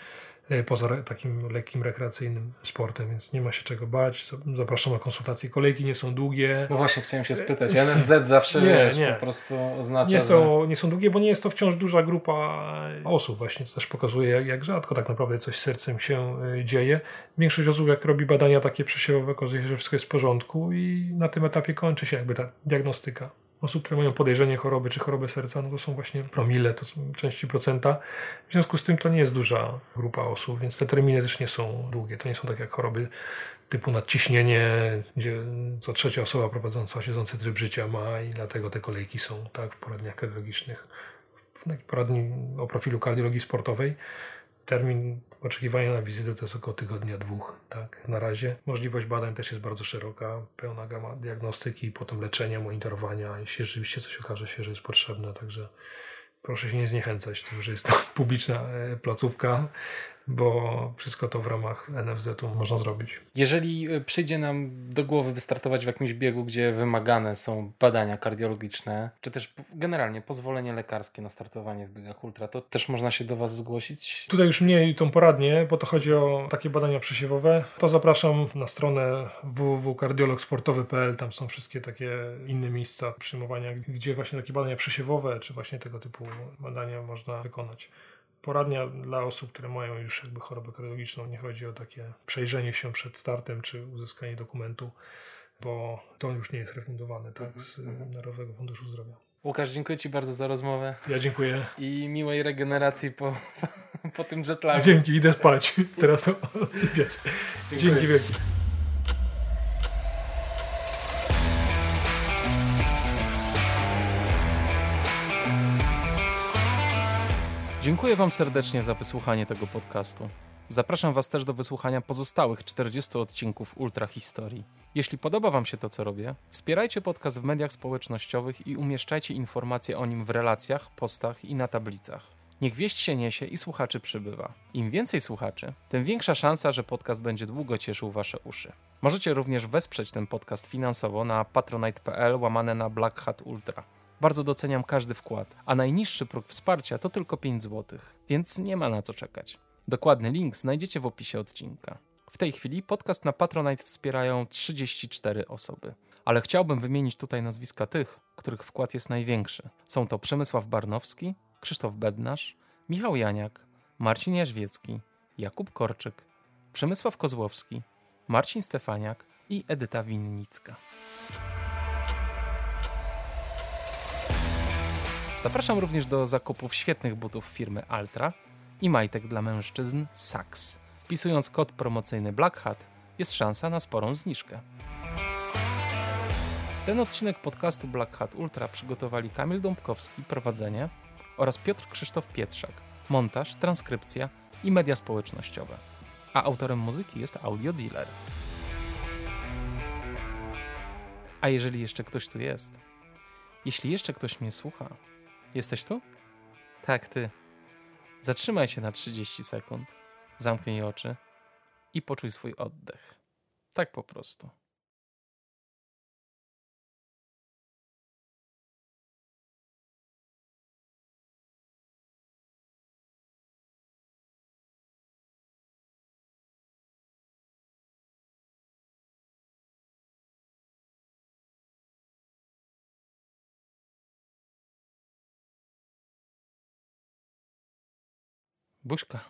e, poza takim lekkim rekreacyjnym sportem, więc nie ma się czego bać. Za- Zapraszam na konsultacje. Kolejki nie są długie. No właśnie, chciałem się spytać. NFZ zawsze Nie, wiesz, nie. po prostu oznacza, Nie że... są, nie są długie, bo nie jest to wciąż duża grupa osób. Właśnie to też pokazuje, jak, jak rzadko tak naprawdę coś z sercem się dzieje. Większość osób, jak robi badania takie przesiewowe, okazuje się, że wszystko jest w porządku i na tym etapie kończy się jakby ta diagnostyka. Osób, które mają podejrzenie choroby czy chorobę serca, no to są właśnie promile, to są części procenta. W związku z tym to nie jest duża grupa osób, więc te terminy też nie są długie. To nie są tak jak choroby typu nadciśnienie, gdzie co trzecia osoba prowadząca siedzący tryb życia ma i dlatego te kolejki są tak w poradniach kardiologicznych. W poradni o profilu kardiologii sportowej termin oczekiwania na wizytę to jest około tygodnia, dwóch. Tak, na razie. Możliwość badań też jest bardzo szeroka, pełna gama diagnostyki, potem leczenia, monitorowania, jeśli rzeczywiście coś okaże się, że jest potrzebne. Także proszę się nie zniechęcać tym, że jest to publiczna e, placówka, bo wszystko to w ramach NFZ-u można zrobić. Jeżeli y, przyjdzie nam do głowy wystartować w jakimś biegu, gdzie wymagane są badania kardiologiczne, czy też generalnie pozwolenie lekarskie na startowanie w biegach ultra, to też można się do Was zgłosić? Tutaj już mniej tą poradnię, bo to chodzi o takie badania przesiewowe. To zapraszam na stronę www.kardiologsportowy.pl. Tam są wszystkie takie inne miejsca przyjmowania, gdzie właśnie takie badania przesiewowe, czy właśnie tego typu badania można wykonać. Poradnia dla osób, które mają już jakby chorobę kardiologiczną. Nie chodzi o takie przejrzenie się przed startem, czy uzyskanie dokumentu, bo to już nie jest refundowane tak, z Narodowego Funduszu Zdrowia. Łukasz, dziękuję Ci bardzo za rozmowę Ja dziękuję. i miłej regeneracji po, po tym jetlagu. Dzięki, idę spać. Teraz odsypiać. Dziękuję. Dzięki wielkie. Dziękuję Wam serdecznie za wysłuchanie tego podcastu. Zapraszam Was też do wysłuchania pozostałych 40 odcinków Ultra Historii. Jeśli podoba Wam się to, co robię, wspierajcie podcast w mediach społecznościowych i umieszczajcie informacje o nim w relacjach, postach i na tablicach. Niech wieść się niesie i słuchaczy przybywa. Im więcej słuchaczy, tym większa szansa, że podcast będzie długo cieszył wasze uszy. Możecie również wesprzeć ten podcast finansowo na patronite.pl łamane na Black Hat Ultra. Bardzo doceniam każdy wkład, a najniższy próg wsparcia to tylko 5 zł, więc nie ma na co czekać. Dokładny link znajdziecie w opisie odcinka. W tej chwili podcast na Patronite wspierają 34 osoby. Ale chciałbym wymienić tutaj nazwiska tych, których wkład jest największy. Są to Przemysław Barnowski, Krzysztof Bednarz, Michał Janiak, Marcin Jaźwiecki, Jakub Korczyk, Przemysław Kozłowski, Marcin Stefaniak i Edyta Winnicka. Zapraszam również do zakupów świetnych butów firmy Altra i majtek dla mężczyzn Saks. Wpisując kod promocyjny Black Hat jest szansa na sporą zniżkę. Ten odcinek podcastu Black Hat Ultra przygotowali Kamil Dąbkowski, prowadzenie oraz Piotr Krzysztof Pietrzak, montaż, transkrypcja i media społecznościowe. A autorem muzyki jest Audio Dealer. A jeżeli jeszcze ktoś tu jest, jeśli jeszcze ktoś mnie słucha, jesteś tu? Tak, ty. Zatrzymaj się na 30 sekund, zamknij oczy i poczuj swój oddech. Tak po prostu. Вышка.